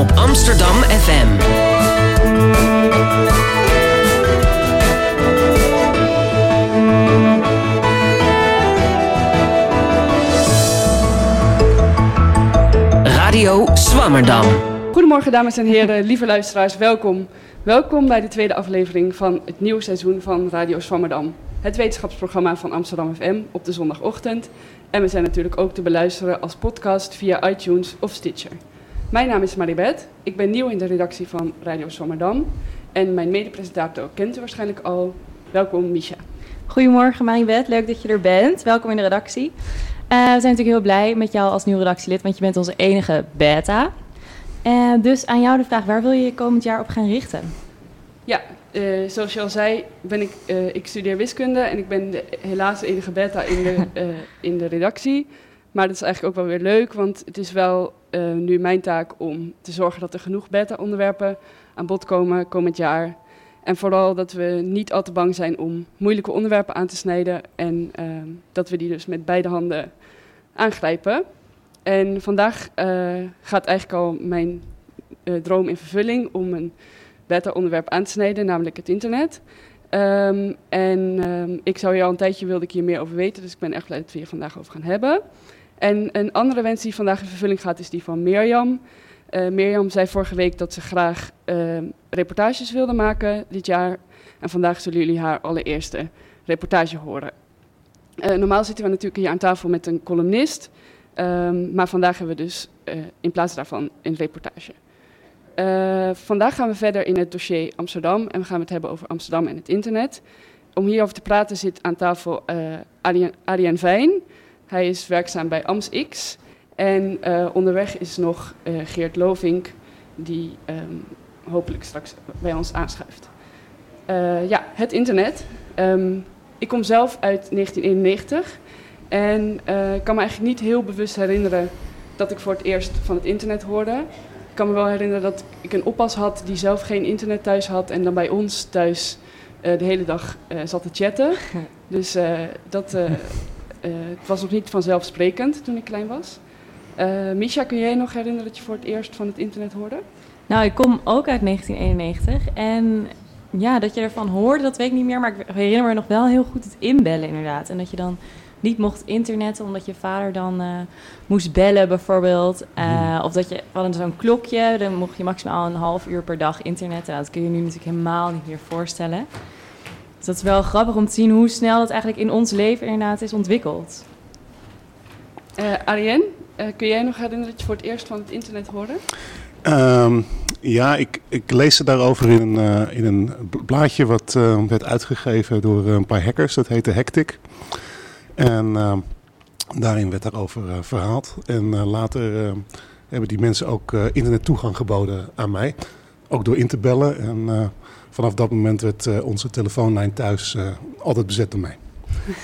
op Amsterdam FM. Radio Swammerdam. Goedemorgen dames en heren, lieve luisteraars, welkom. Welkom bij de tweede aflevering van het nieuwe seizoen van Radio Swammerdam. Het wetenschapsprogramma van Amsterdam FM op de zondagochtend. En we zijn natuurlijk ook te beluisteren als podcast via iTunes of Stitcher. Mijn naam is Maribeth, ik ben nieuw in de redactie van Radio Swammerdam. En mijn medepresentator kent u waarschijnlijk al. Welkom Misha. Goedemorgen Maribeth, leuk dat je er bent. Welkom in de redactie. Eh, we zijn natuurlijk heel blij met jou als nieuw redactielid, want je bent onze enige beta. Uh, dus aan jou de vraag, waar wil je je komend jaar op gaan richten? Ja, uh, zoals je al zei, ben ik, ik studeer wiskunde en ik ben de, helaas de enige beta in de, in de redactie. Maar dat is eigenlijk ook wel weer leuk, want het is wel nu mijn taak om te zorgen dat er genoeg beta-onderwerpen aan bod komen komend jaar. En vooral dat we niet al te bang zijn om moeilijke onderwerpen aan te snijden en dat we die dus met beide handen aangrijpen. En vandaag uh, gaat eigenlijk al mijn uh, droom in vervulling om een beta-onderwerp aan te snijden, namelijk het internet. Um, en um, ik zou hier al een tijdje wilde ik hier meer over weten, dus ik ben echt blij dat we hier vandaag over gaan hebben. En een andere wens die vandaag in vervulling gaat, is die van Mirjam. Uh, Mirjam zei vorige week dat ze graag reportages wilde maken dit jaar. En vandaag zullen jullie haar allereerste reportage horen. normaal zitten we natuurlijk hier aan tafel met een columnist. Um, maar vandaag hebben we dus in plaats daarvan een reportage. Vandaag gaan we verder in het dossier Amsterdam en we gaan het hebben over Amsterdam en het internet. Om hierover te praten zit aan tafel Arjen Vijn. Hij is werkzaam bij AmsX. En onderweg is nog Geert Lovink, die um, hopelijk straks bij ons aanschuift. ja, het internet. Um, ik kom zelf uit 1991. En ik kan me eigenlijk niet heel bewust herinneren dat ik voor het eerst van het internet hoorde. Ik kan me wel herinneren dat ik een oppas had die zelf geen internet thuis had en dan bij ons thuis uh, de hele dag uh, zat te chatten. Dus dat het was nog niet vanzelfsprekend toen ik klein was. Misha, kun jij nog herinneren dat je voor het eerst van het internet hoorde? Nou, ik kom ook uit 1991 en ja, dat je ervan hoorde, dat weet ik niet meer. Maar ik herinner me nog wel heel goed het inbellen inderdaad. En dat je dan niet mocht internetten omdat je vader dan uh, moest bellen bijvoorbeeld. Uh, of dat je, we hadden zo'n klokje, dan mocht je maximaal een half uur per dag internetten. Nou, dat kun je nu natuurlijk helemaal niet meer voorstellen. Dus dat is wel grappig om te zien hoe snel dat eigenlijk in ons leven inderdaad is ontwikkeld. Uh, Arjen, kun jij nog herinneren dat je voor het eerst van het internet hoorde? Um, ja, ik, ik lees het daarover in een, uh, in een blaadje wat uh, werd uitgegeven door een paar hackers. Dat heette Hectic. En uh, daarin werd daarover uh, verhaald. En uh, later hebben die mensen ook internettoegang geboden aan mij. Ook door in te bellen. En vanaf dat moment werd onze telefoonlijn thuis altijd bezet door mij.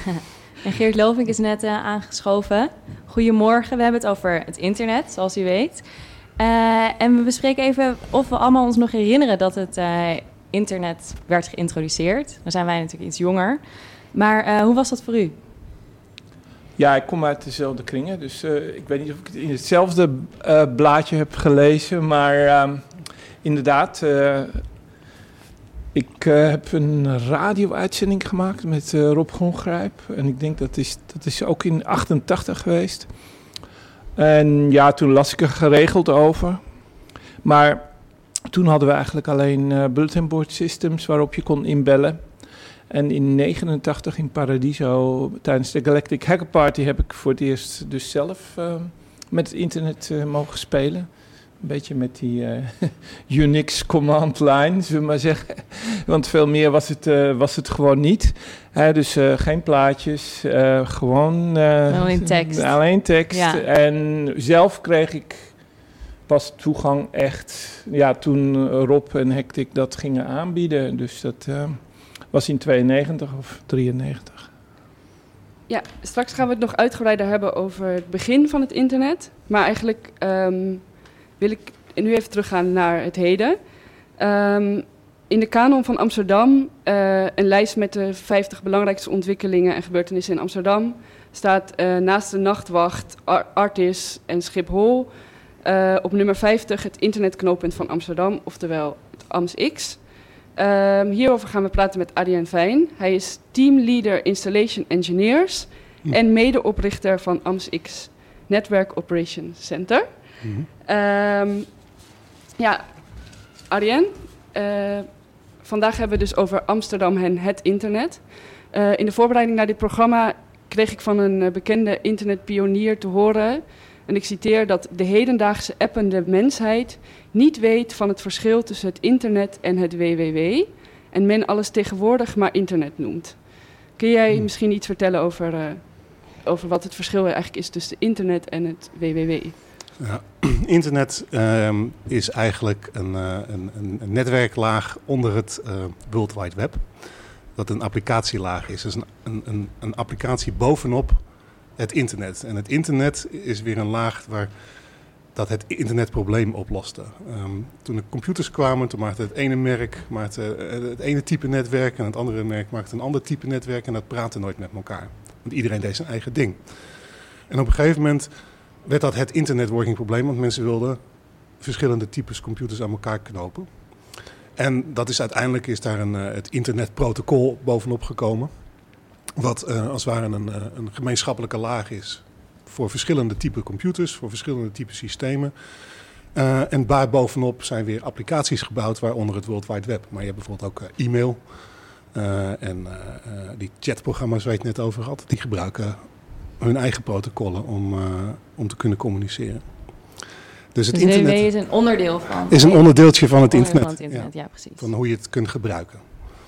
en Geert Lovink is net aangeschoven. Goedemorgen, we hebben het over het internet, zoals u weet. en we bespreken even of we allemaal ons nog herinneren dat het internet werd geïntroduceerd. Dan zijn wij natuurlijk iets jonger. Maar hoe was dat voor u? Ja, ik kom uit dezelfde kringen, dus uh, ik weet niet of ik het in hetzelfde uh, blaadje heb gelezen, maar uh, inderdaad, eh, ik heb een radio-uitzending gemaakt met Rob Gongrijp en ik denk dat is, dat is ook in 88 geweest. En ja, toen las ik er geregeld over, maar toen hadden we eigenlijk alleen bulletin board systems waarop je kon inbellen. En in 89 in Paradiso, tijdens de Galactic Hacker Party, heb ik voor het eerst dus zelf uh, met het internet uh, mogen spelen. Een beetje met die uh, Unix command line, zullen we maar zeggen. Want veel meer was het, was het gewoon niet. dus geen plaatjes, gewoon... alleen tekst. Alleen tekst. Ja. En zelf kreeg ik pas toegang echt... Ja, toen Rob en Hectic dat gingen aanbieden. Dus dat was in 92 of 93. Ja, straks gaan we het nog uitgebreider hebben over het begin van het internet. Maar eigenlijk um, wil ik nu even teruggaan naar het heden. Um, in de kanon van Amsterdam, uh, een lijst met de 50 belangrijkste ontwikkelingen en gebeurtenissen in Amsterdam, staat uh, naast de nachtwacht, Ar Artis en Schiphol Eh, op nummer 50 het internetknooppunt van Amsterdam, oftewel het AMSX. Ehm, hierover gaan we praten met Adriaan Fijn. Hij is teamleader Installation Engineers Hm. en medeoprichter van AMSX Network Operations Center. Ehm, ja, Arjen, eh, vandaag hebben we dus over Amsterdam en het internet. Eh, in de voorbereiding naar dit programma kreeg ik van een eh, bekende internetpionier te horen, en ik citeer, dat de hedendaagse appende mensheid niet weet van het verschil tussen het internet en het www, en men alles tegenwoordig maar internet noemt. Kun jij Hmm. misschien iets vertellen over, over wat het verschil eigenlijk is tussen internet en het www? Ja, internet ehm, is eigenlijk een, eh, een, een, een netwerklaag onder het eh, World Wide Web. Dat een applicatielaag is. Dus een, een applicatie bovenop het internet. En het internet is weer een laag waar dat het internetprobleem oploste. Ehm, toen de computers kwamen, toen maakte het ene merk maakte, eh, het ene type netwerk en het andere merk maakte een ander type netwerk en dat praatte nooit met elkaar. Want iedereen deed zijn eigen ding. En op een gegeven moment werd dat het internetworking probleem, want mensen wilden verschillende types computers aan elkaar knopen. En dat is uiteindelijk is daar een, eh, het internetprotocol bovenop gekomen. Wat eh, als het ware een, eh, een gemeenschappelijke laag is voor verschillende type computers, voor verschillende type systemen. En daarbovenop zijn weer applicaties gebouwd, waaronder het World Wide Web. Maar je hebt bijvoorbeeld ook e-mail. en die chatprogramma's waar je het net over had, die gebruiken hun eigen protocollen om, eh, om te kunnen communiceren. Dus het Dus www internet is een onderdeel van. is een onderdeeltje van het onderdeel internet. van het internet, ja, precies. Van hoe je het kunt gebruiken.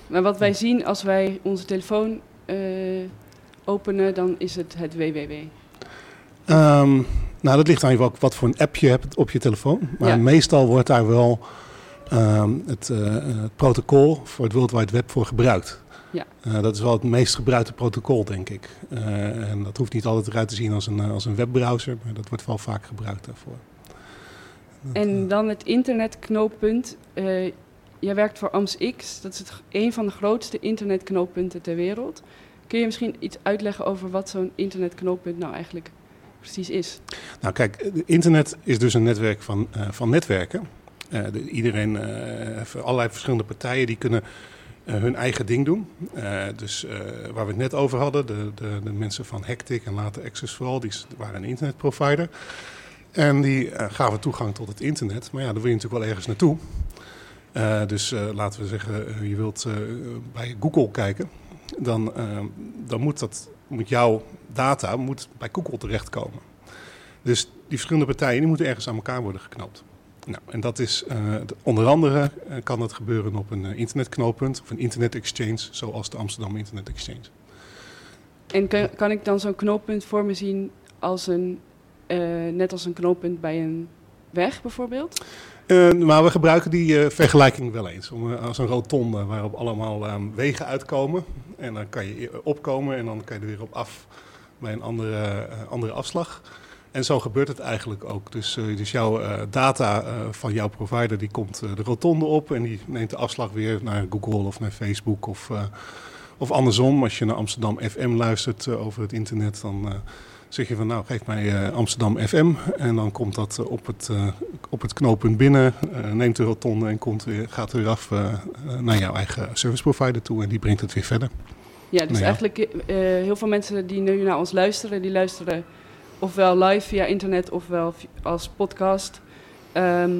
Maar wat wij zien als wij onze telefoon eh, openen, dan is het het www. Ehm, nou, dat ligt aan je wat, wat voor een app je hebt op je telefoon. Maar Ja. meestal wordt daar wel ehm, het, eh, eh, het protocol voor het World Wide Web voor gebruikt. Ja. Eh, dat is wel het meest gebruikte protocol, denk ik. Eh, en dat hoeft niet altijd eruit te zien als een, eh, als een webbrowser, maar dat wordt wel vaak gebruikt daarvoor. Dat, En dan het internetknooppunt. jij werkt voor AMSX, dat is het, een van de grootste internetknooppunten ter wereld. Kun je misschien iets uitleggen over wat zo'n internetknooppunt nou eigenlijk precies is? Nou kijk, het internet is dus een netwerk van, van netwerken. De- iedereen, allerlei verschillende partijen, die kunnen hun eigen ding doen. Eh, dus eh, waar we het net over hadden, de, de, de mensen van Hectic en later Access for All, die waren een internetprovider. En die eh, gaven toegang tot het internet. Maar ja, daar wil je natuurlijk wel ergens naartoe. Eh, dus eh, laten we zeggen, eh, je wilt eh, bij Google kijken. Dan, eh, dan moet, dat, moet jouw data moet bij Google terechtkomen. Dus die verschillende partijen die moeten ergens aan elkaar worden geknoopt. Nou, en dat is eh, de- onder andere eh, kan dat gebeuren op een eh, internetknooppunt of een internet exchange, zoals de Amsterdam Internet Exchange. En kan, kan ik dan zo'n knooppunt voor me zien als een, net als een knooppunt bij een weg bijvoorbeeld? Maar we gebruiken die vergelijking wel eens. Om, als een rotonde waarop allemaal eh, wegen uitkomen. En dan kan je opkomen en dan kan je er weer op af bij een andere, andere afslag. En zo gebeurt het eigenlijk ook. Dus, eh, dus jouw eh, data eh, van jouw provider die komt de rotonde op en die neemt de afslag weer naar Google of naar Facebook of, of andersom. Als je naar Amsterdam FM luistert over het internet, dan zeg je van nou geef mij Amsterdam FM. En dan komt dat op, het, op het knooppunt binnen, neemt de rotonde en komt weer, gaat weer af naar jouw eigen service provider toe en die brengt het weer verder. Ja, dus Nou ja. eigenlijk heel veel mensen die nu naar ons luisteren, die luisteren ofwel live via internet ofwel als podcast. Ehm,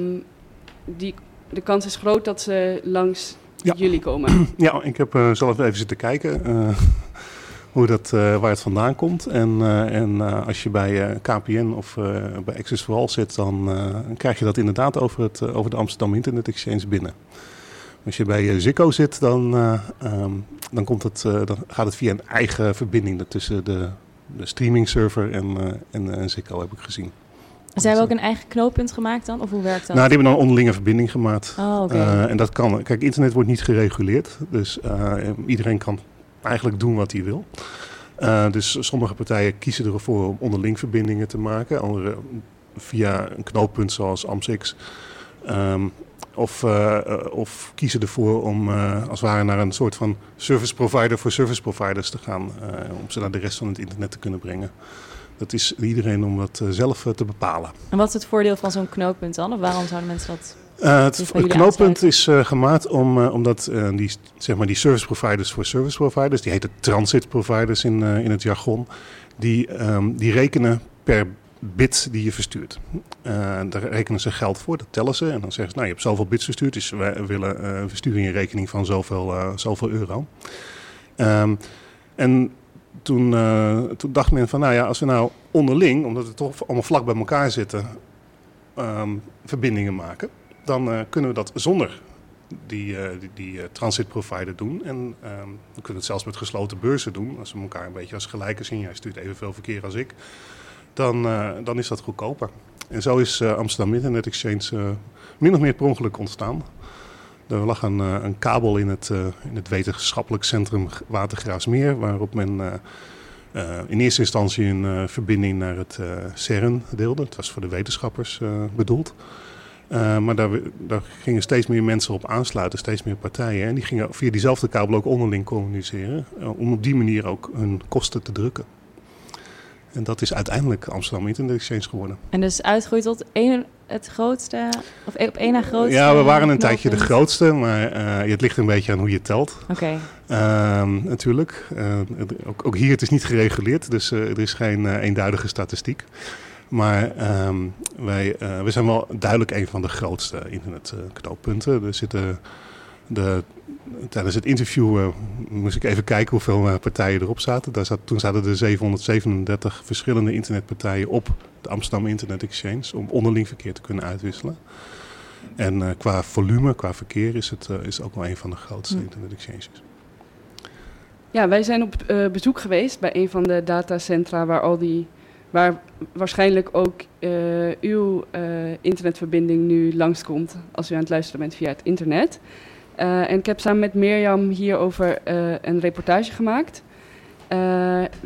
die, de kans is groot dat ze langs Ja. jullie komen. Ja, ik heb eh, zelf even zitten kijken eh, hoe dat, eh, waar het vandaan komt. En, en als je bij KPN of bij Access for All zit, dan krijg je dat inderdaad over, het, over de Amsterdam Internet Exchange binnen. Als je bij Ziggo zit, dan, eh, ehm, dan, komt het, dan gaat het via een eigen verbinding tussen de, de streaming server en, eh, en, en Ziggo, heb ik gezien. Ze hebben ook een eigen knooppunt gemaakt dan? Of hoe werkt dat? Nou, die hebben dan een onderlinge verbinding gemaakt. oh. Eh, en dat kan. Kijk, internet wordt niet gereguleerd. Dus eh, iedereen kan eigenlijk doen wat hij wil. Eh, dus sommige partijen kiezen ervoor om onderling verbindingen te maken. Andere via een knooppunt zoals AMSX. Ehm, of, eh, eh, of kiezen ervoor om eh, als het ware naar een soort van service provider voor service providers te gaan. om ze naar de rest van het internet te kunnen brengen. dat is iedereen om dat zelf te bepalen. En wat is het voordeel van zo'n knooppunt dan? Of waarom zouden mensen dat uh, het, het knooppunt is uh, gemaakt om, uh, omdat die, zeg maar die service providers voor service providers, die heten transit providers in, in het jargon, die, um, die rekenen per bit die je verstuurt. daar rekenen ze geld voor, dat tellen ze. En dan zeggen ze, nou je hebt zoveel bits verstuurd, dus wij willen een versturing in rekening van zoveel, zoveel euro. Um, en toen, toen dacht men van, nou ja, als we nou onderling, omdat we toch allemaal vlak bij elkaar zitten, um, verbindingen maken dan uh, kunnen we dat zonder die, uh, die, uh, transit provider doen. En um, we kunnen het zelfs met gesloten beurzen doen. Als we elkaar een beetje als gelijken zien, jij stuurt evenveel verkeer als ik, dan, dan is dat goedkoper. En zo is Amsterdam Internet Exchange min of meer per ongeluk ontstaan. Er lag een, een kabel in het, in het wetenschappelijk centrum Watergraafsmeer, waarop men in eerste instantie een verbinding naar het CERN deelde. Het was voor de wetenschappers bedoeld. Maar daar, daar, gingen steeds meer mensen op aansluiten, steeds meer partijen. En die gingen via diezelfde kabel ook onderling communiceren. Om op die manier ook hun kosten te drukken. En dat is uiteindelijk Amsterdam Internet Exchange geworden. En dus uitgroeit tot één, het grootste, of op één na grootste? Ja, we waren een tijdje de grootste, maar uh, het ligt een beetje aan hoe je telt. Oké. Okay. Ehm, natuurlijk. ook, ook, hier, het is niet gereguleerd, dus er is geen eenduidige statistiek. Maar um, wij, we zijn wel duidelijk een van de grootste internetknooppunten. Er zitten de, tijdens het interview uh, moest ik even kijken hoeveel uh, partijen erop zaten. Daar zat, toen zaten er 737 verschillende internetpartijen op de Amsterdam Internet Exchange om onderling verkeer te kunnen uitwisselen. En qua volume, qua verkeer is het is ook wel een van de grootste hm. internet exchanges. Ja, wij zijn op bezoek geweest bij een van de datacentra waar al die waar waarschijnlijk ook uh, uw uh, internetverbinding nu langskomt als u aan het luisteren bent via het internet. Uh, en ik heb samen met Mirjam hierover een reportage gemaakt.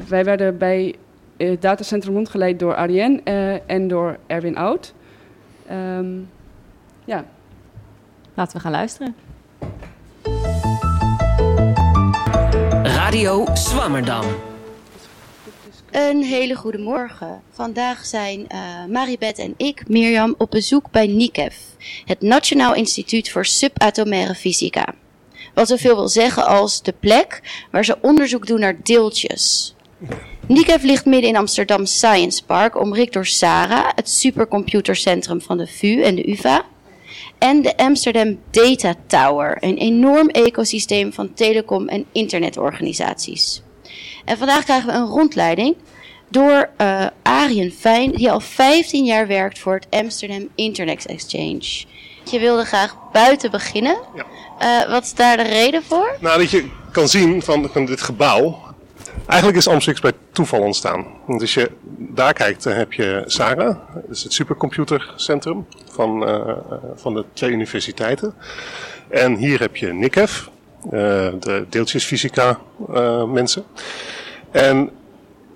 wij werden bij het datacentrum rondgeleid door Ariane en door Erwin Oud. Um, ja. Laten we gaan luisteren. Radio Swammerdam. Een hele goede morgen. Vandaag zijn uh, Maribeth en ik, Mirjam, op bezoek bij NICEF, het Nationaal Instituut voor Subatomaire Fysica. Wat zoveel wil zeggen als de plek waar ze onderzoek doen naar deeltjes. NICEF ligt midden in Amsterdam Science Park, omringd door SARA, het supercomputercentrum van de VU en de UvA. En de Amsterdam Data Tower, een enorm ecosysteem van telecom- en internetorganisaties. En vandaag krijgen we een rondleiding door uh, Arjen Fijn, die al 15 jaar werkt voor het Amsterdam Internet Exchange. Je wilde graag buiten beginnen. Ja. Uh, wat is daar de reden voor? Nou, dat je kan zien van, van dit gebouw. Eigenlijk is Amsterdam bij toeval ontstaan. Want als je daar kijkt, dan heb je SARA, dat is het supercomputercentrum van, uh, van de twee universiteiten. En hier heb je NICEF, de deeltjesfysica mensen. En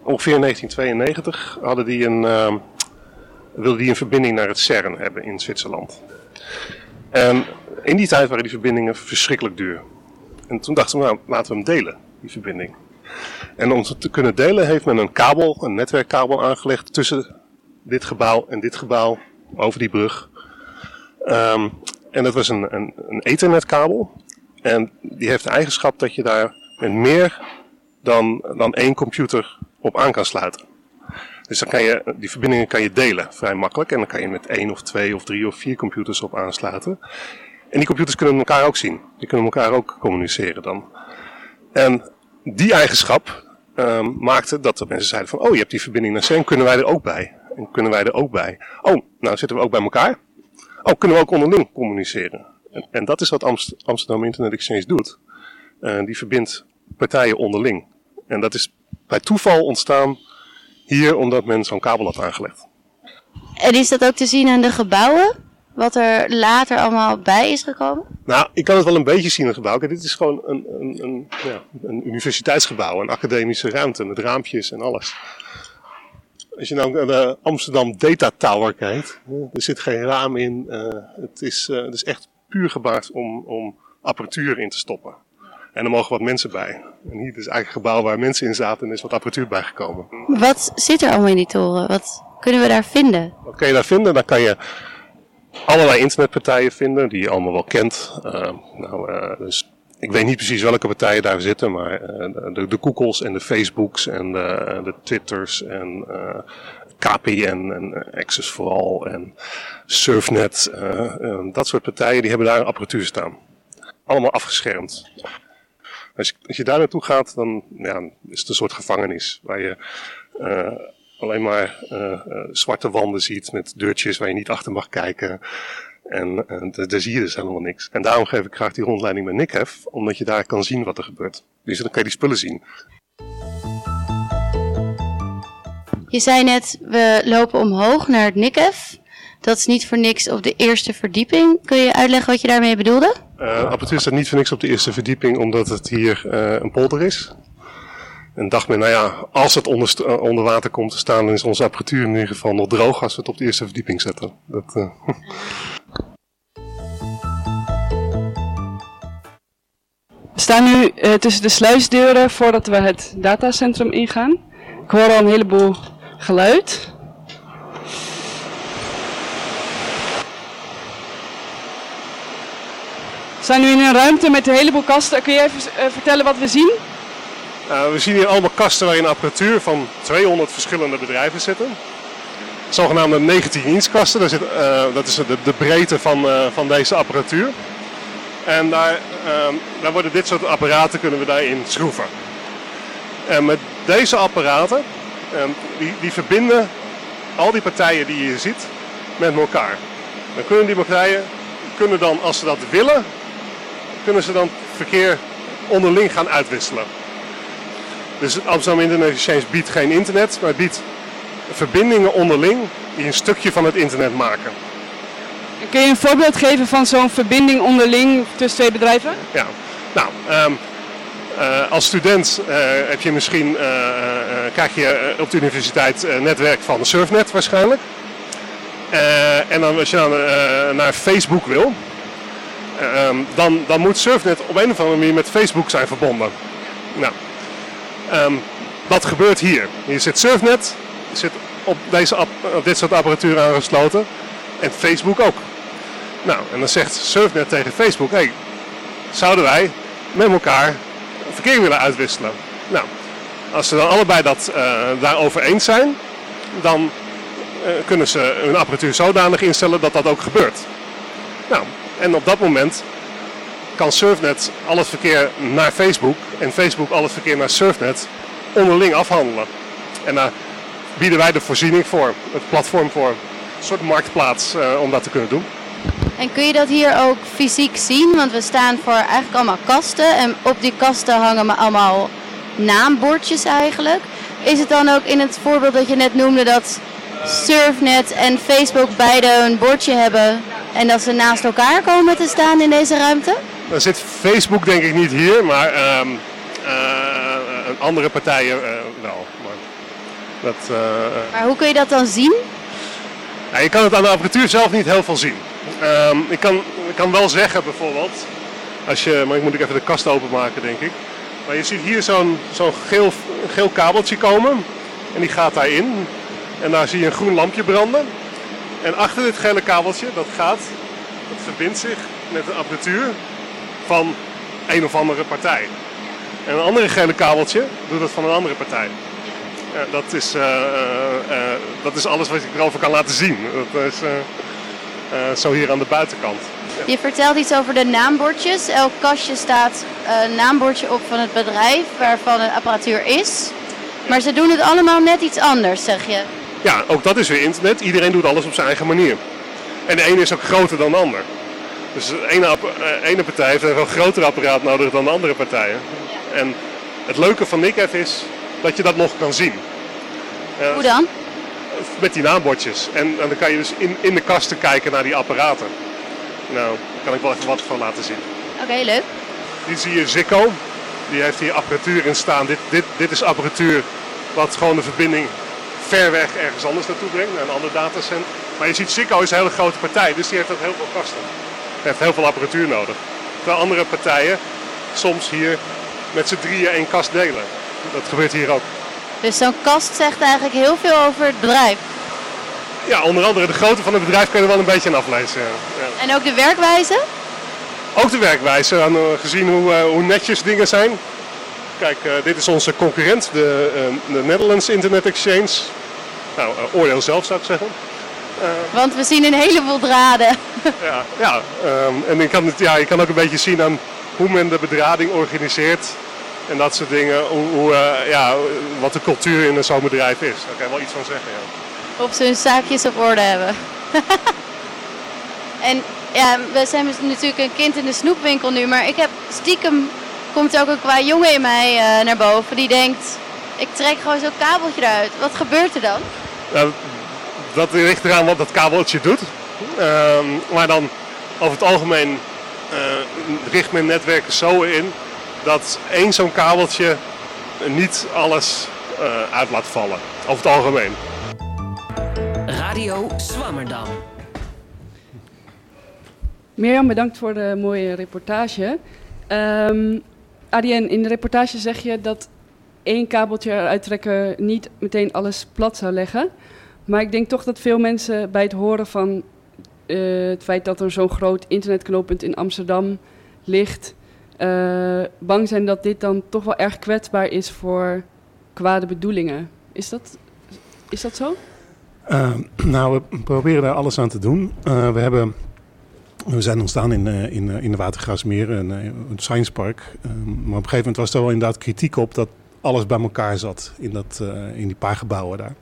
ongeveer in 1992 hadden die een, uh, wilden die een verbinding naar het CERN hebben in Zwitserland. En in die tijd waren die verbindingen verschrikkelijk duur. En toen dachten we, nou, laten we hem delen, die verbinding. En om het te kunnen delen heeft men een kabel, een netwerkkabel aangelegd tussen dit gebouw en dit gebouw, over die brug. Um, en dat was een, een, een ethernetkabel. En die heeft de eigenschap dat je daar met meer dan, dan één computer op aan kan sluiten. Dus dan kan je, die verbindingen kan je delen vrij makkelijk. En dan kan je met één of twee of drie of vier computers op aansluiten. En die computers kunnen elkaar ook zien. Die kunnen elkaar ook communiceren dan. En die eigenschap um, maakte dat de mensen zeiden van... Oh, je hebt die verbinding naar CERN, kunnen wij er ook bij? En kunnen wij er ook bij? Oh, nou zitten we ook bij elkaar. Oh, kunnen we ook onderling communiceren? En, en dat is wat Amsterdam Internet Exchange doet. Uh, die verbindt partijen onderling. En dat is bij toeval ontstaan hier omdat men zo'n kabel had aangelegd. En is dat ook te zien aan de gebouwen? Wat er later allemaal bij is gekomen? Nou, ik kan het wel een beetje zien in het gebouw. Kijk, dit is gewoon een, een, een, ja, een universiteitsgebouw, een academische ruimte met raampjes en alles. Als je nou naar de Amsterdam Data Tower kijkt, er zit geen raam in. Uh, het, is, uh, het is echt puur gebaard om, om apparatuur in te stoppen. En er mogen wat mensen bij. En hier is eigenlijk een gebouw waar mensen in zaten en er is wat apparatuur bijgekomen. Wat zit er allemaal in die toren? Wat kunnen we daar vinden? Wat kan je daar vinden? Daar kan je allerlei internetpartijen vinden die je allemaal wel kent. Uh, nou, uh, dus ik weet niet precies welke partijen daar zitten, maar uh, de, de Googles en de Facebooks en de, de Twitters en KPN en Access for All en Surfnet. dat soort partijen die hebben daar een apparatuur staan. Allemaal afgeschermd. Als je, als je daar naartoe gaat, dan ja, is het een soort gevangenis waar je alleen maar zwarte wanden ziet met deurtjes waar je niet achter mag kijken. En daar zie je dus helemaal niks. En daarom geef ik graag die rondleiding met Nikhef, omdat je daar kan zien wat er gebeurt. Dus dan kan je die spullen zien. Je zei net, we lopen omhoog naar het Nikhef. Dat is niet voor niks op de eerste verdieping. Kun je uitleggen wat je daarmee bedoelde? Uh, apparatuur staat niet voor niks op de eerste verdieping, omdat het hier uh, een polder is. En dacht men, nou ja, als het onder, uh, onder water komt te staan, dan is onze apparatuur in ieder geval nog droog als we het op de eerste verdieping zetten. Dat, uh... We staan nu uh, tussen de sluisdeuren voordat we het datacentrum ingaan. Ik hoor al een heleboel geluid. We staan nu in een ruimte met een heleboel kasten. Kun je even vertellen wat we zien? Uh, we zien hier allemaal kasten waarin apparatuur van 200 verschillende bedrijven zitten. Zogenaamde 19 inch kasten, daar zit, uh, dat is de, de breedte van, van deze apparatuur. En daar, daar worden dit soort apparaten kunnen we daarin schroeven. En met deze apparaten, die, die verbinden al die partijen die je hier ziet met elkaar. Dan kunnen die partijen, kunnen dan als ze dat willen, kunnen ze dan verkeer onderling gaan uitwisselen. Dus het Amsterdam Internet Exchange biedt geen internet, maar biedt verbindingen onderling die een stukje van het internet maken. Kun je een voorbeeld geven van zo'n verbinding onderling tussen twee bedrijven? Ja, nou, um, uh, als student uh, heb je misschien, uh, krijg je op de universiteit netwerk van Surfnet waarschijnlijk. en dan, als je naar Facebook wil, um, dan, dan moet Surfnet op een of andere manier met Facebook zijn verbonden. Nou, Um, dat gebeurt hier. Hier zit Surfnet, zit op, deze op dit soort apparatuur aangesloten. En Facebook ook. Nou, en dan zegt Surfnet tegen Facebook: hey, zouden wij met elkaar verkeer willen uitwisselen? Nou, als ze dan allebei dat uh, daarover eens zijn, dan uh, kunnen ze hun apparatuur zodanig instellen dat dat ook gebeurt. Nou, en op dat moment kan Surfnet al het verkeer naar Facebook en Facebook al het verkeer naar Surfnet onderling afhandelen. En daar bieden wij de voorziening voor, het platform voor, een soort marktplaats uh, om dat te kunnen doen. En kun je dat hier ook fysiek zien? Want we staan voor eigenlijk allemaal kasten en op die kasten hangen allemaal naambordjes eigenlijk. Is het dan ook in het voorbeeld dat je net noemde dat Surfnet en Facebook beide een bordje hebben en dat ze naast elkaar komen te staan in deze ruimte? Dan zit Facebook denk ik niet hier, maar um, uh, andere partijen uh, wel. Maar, dat, maar hoe kun je dat dan zien? Je kan het aan de apparatuur zelf niet heel veel zien. Um, ik, kan, ik kan wel zeggen bijvoorbeeld, als je, maar ik moet even de kast openmaken denk ik. Maar je ziet hier zo'n zo'n geel, geel kabeltje komen en die gaat daarin. En daar zie je een groen lampje branden. En achter dit gele kabeltje, dat gaat, dat verbindt zich met de apparatuur van een of andere partij. En een andere gele kabeltje doet dat van een andere partij. Dat, is, uh, uh, dat is alles wat ik erover kan laten zien. Dat is zo hier aan de buitenkant. Je vertelt iets over de naambordjes. Elk kastje staat een naambordje op van het bedrijf waarvan de apparatuur is. Maar ze doen het allemaal net iets anders, zeg je. Ja, ook dat is weer internet. Iedereen doet alles op zijn eigen manier. En de ene is ook groter dan de ander. Dus de ene, ene partij heeft een veel groter apparaat nodig dan de andere partijen. En het leuke van Nickef is dat je dat nog kan zien. Hoe dan? Met die naambordjes. En, en, dan kan je dus in, in de kasten kijken naar die apparaten. Nou, daar kan ik wel even wat van laten zien. Oké, okay, leuk. Hier zie je Zico. Die heeft hier apparatuur in staan. Dit, dit, dit is apparatuur wat gewoon de verbinding ver weg ergens anders naartoe brengt, naar een ander datacenter. Maar je ziet, Zico is een hele grote partij, dus die heeft ook heel veel kasten. Die heeft heel veel apparatuur nodig. Terwijl andere partijen soms hier met z'n drieën één kast delen. Dat gebeurt hier ook. Dus zo'n kast zegt eigenlijk heel veel over het bedrijf. Ja, onder andere de grootte van het bedrijf kun je er wel een beetje aan aflezen. Ja. En ook de werkwijze? Ook de werkwijze, uh, gezien hoe, uh, hoe netjes dingen zijn. Kijk, uh, dit is onze concurrent, de, de Netherlands Internet Exchange. Nou, oordeel zelf zou ik zeggen. Want we zien een heleboel draden. ja, ja um, en je kan, het, ja, je kan ook een beetje zien aan hoe men de bedrading organiseert. En dat soort dingen, hoe, hoe ja, wat de cultuur in zo'n bedrijf is. Daar kan je wel iets van zeggen, ja. Of ze hun zaakjes op orde hebben. en ja, we zijn dus natuurlijk een kind in de snoepwinkel nu, maar ik heb stiekem komt er ook een qua jongen in mij uh, naar boven die denkt, ik trek gewoon zo'n kabeltje eruit. Wat gebeurt er dan? Nou, dat ligt eraan wat dat kabeltje doet. Uh, maar dan over het algemeen uh, richt men netwerken zo in dat één zo'n kabeltje niet alles uh, uit laat vallen. Over het algemeen. Radio Swammerdam. Mirjam, bedankt voor de mooie reportage. Um, Adien, in de reportage zeg je dat één kabeltje eruit trekken niet meteen alles plat zou leggen. Maar ik denk toch dat veel mensen bij het horen van uh, het feit dat er zo'n groot internetknooppunt in Amsterdam ligt, uh, bang zijn dat dit dan toch wel erg kwetsbaar is voor kwade bedoelingen. Is dat, is dat zo? Uh, nou, we proberen daar alles aan te doen. Uh, we hebben we zijn ontstaan in, in, in de Watergraafsmeer, een, een science park. maar op een gegeven moment was er wel inderdaad kritiek op dat alles bij elkaar zat in, dat, in die paar gebouwen daar.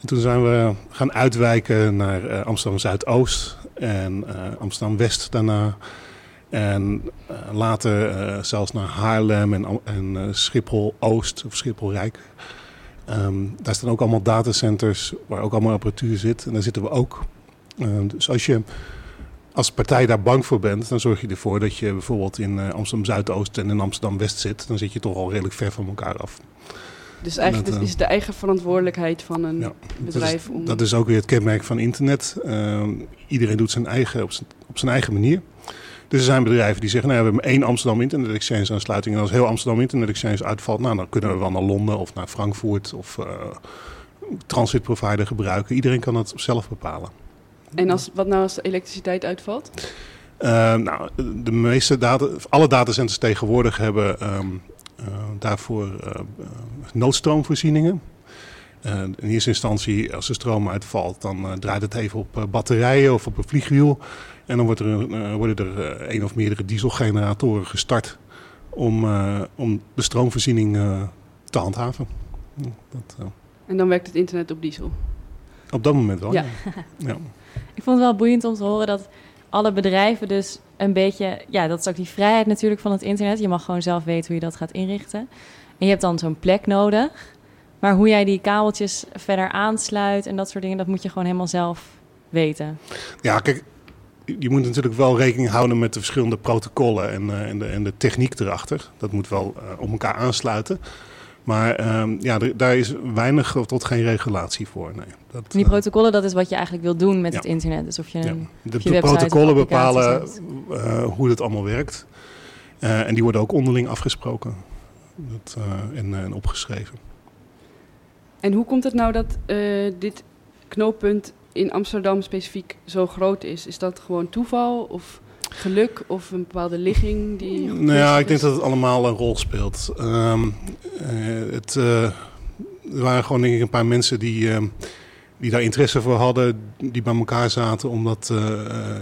En toen zijn we gaan uitwijken naar Amsterdam Zuidoost en Amsterdam West daarna. En later zelfs naar Haarlem en, en Schiphol Oost of Schiphol Rijk. Um, daar staan ook allemaal datacenters waar ook allemaal apparatuur zit. En daar zitten we ook. dus als je als partij daar bang voor bent, dan zorg je ervoor dat je bijvoorbeeld in Amsterdam Zuidoost en in Amsterdam West zit. Dan zit je toch al redelijk ver van elkaar af. Dus eigenlijk dat, is de eigen verantwoordelijkheid van een ja, bedrijf. Dat is, om... dat is ook weer het kenmerk van internet. Uh, iedereen doet zijn eigen op, zijn, op zijn eigen manier. Dus er zijn bedrijven die zeggen, nou, we hebben één Amsterdam Internet Exchange aansluiting. En als heel Amsterdam Internet Exchange uitvalt, nou, dan kunnen we wel naar Londen of naar Frankfurt of uh, transit provider gebruiken. Iedereen kan het zelf bepalen. En als, wat nou als de elektriciteit uitvalt? Uh, nou, de meeste data, alle datacenters tegenwoordig hebben um, uh, daarvoor uh, noodstroomvoorzieningen. in eerste instantie, als de stroom uitvalt, dan draait het even op batterijen of op een vliegwiel. En dan wordt er, worden er één of meerdere dieselgeneratoren gestart om, om de stroomvoorziening te handhaven. Dat, en dan werkt het internet op diesel? Op dat moment wel, ja. ja. Ik vond het wel boeiend om te horen dat alle bedrijven dus een beetje... Ja, dat is ook die vrijheid natuurlijk van het internet. Je mag gewoon zelf weten hoe je dat gaat inrichten. En je hebt dan zo'n plek nodig. Maar hoe jij die kabeltjes verder aansluit en dat soort dingen... dat moet je gewoon helemaal zelf weten. Ja, kijk, je moet natuurlijk wel rekening houden met de verschillende protocollen en, uh, en, de, en de techniek erachter. Dat moet wel uh, op elkaar aansluiten. Maar um, ja, daar is weinig tot geen regulatie voor. Nee, dat, die protocollen, dat is wat je eigenlijk wil doen met ja. het internet. Dus of je, ja. de, of je de protocollen bepalen uh, hoe het allemaal werkt. Uh, en die worden ook onderling afgesproken dat, uh, en, en, opgeschreven. En hoe komt het nou dat dit knooppunt in Amsterdam specifiek zo groot is? Is dat gewoon toeval of geluk of een bepaalde ligging die. Nou ja, ik denk dat het allemaal een rol speelt. Um, uh, het, uh, er waren gewoon denk ik een paar mensen die, uh, die daar interesse voor hadden, die bij elkaar zaten om dat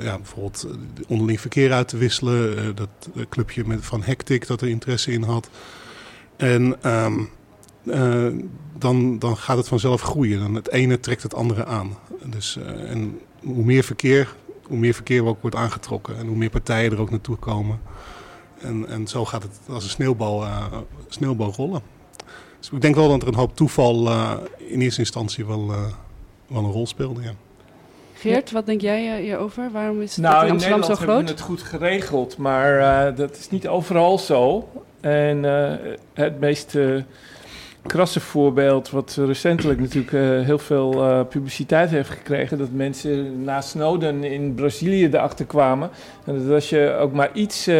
ja, bijvoorbeeld onderling verkeer uit te wisselen. dat clubje met, van Hectic dat er interesse in had. En um, dan, dan gaat het vanzelf groeien. Dan het ene trekt het andere aan. Dus, en hoe meer verkeer, hoe meer verkeer ook wordt aangetrokken en hoe meer partijen er ook naartoe komen. En, en zo gaat het als een sneeuwbal, uh, sneeuwbal rollen. Dus ik denk wel dat er een hoop toeval uh, in eerste instantie wel, uh, wel een rol speelde. Ja. Geert, wat denk jij hierover? Waarom is nou, in Amsterdam zo groot? Nou, hebben we het goed geregeld, maar dat is niet overal zo. En het meest krasse voorbeeld, wat recentelijk natuurlijk uh, heel veel uh, publiciteit heeft gekregen, dat mensen na Snowden in Brazilië erachter kwamen. En dat als je ook maar iets uh,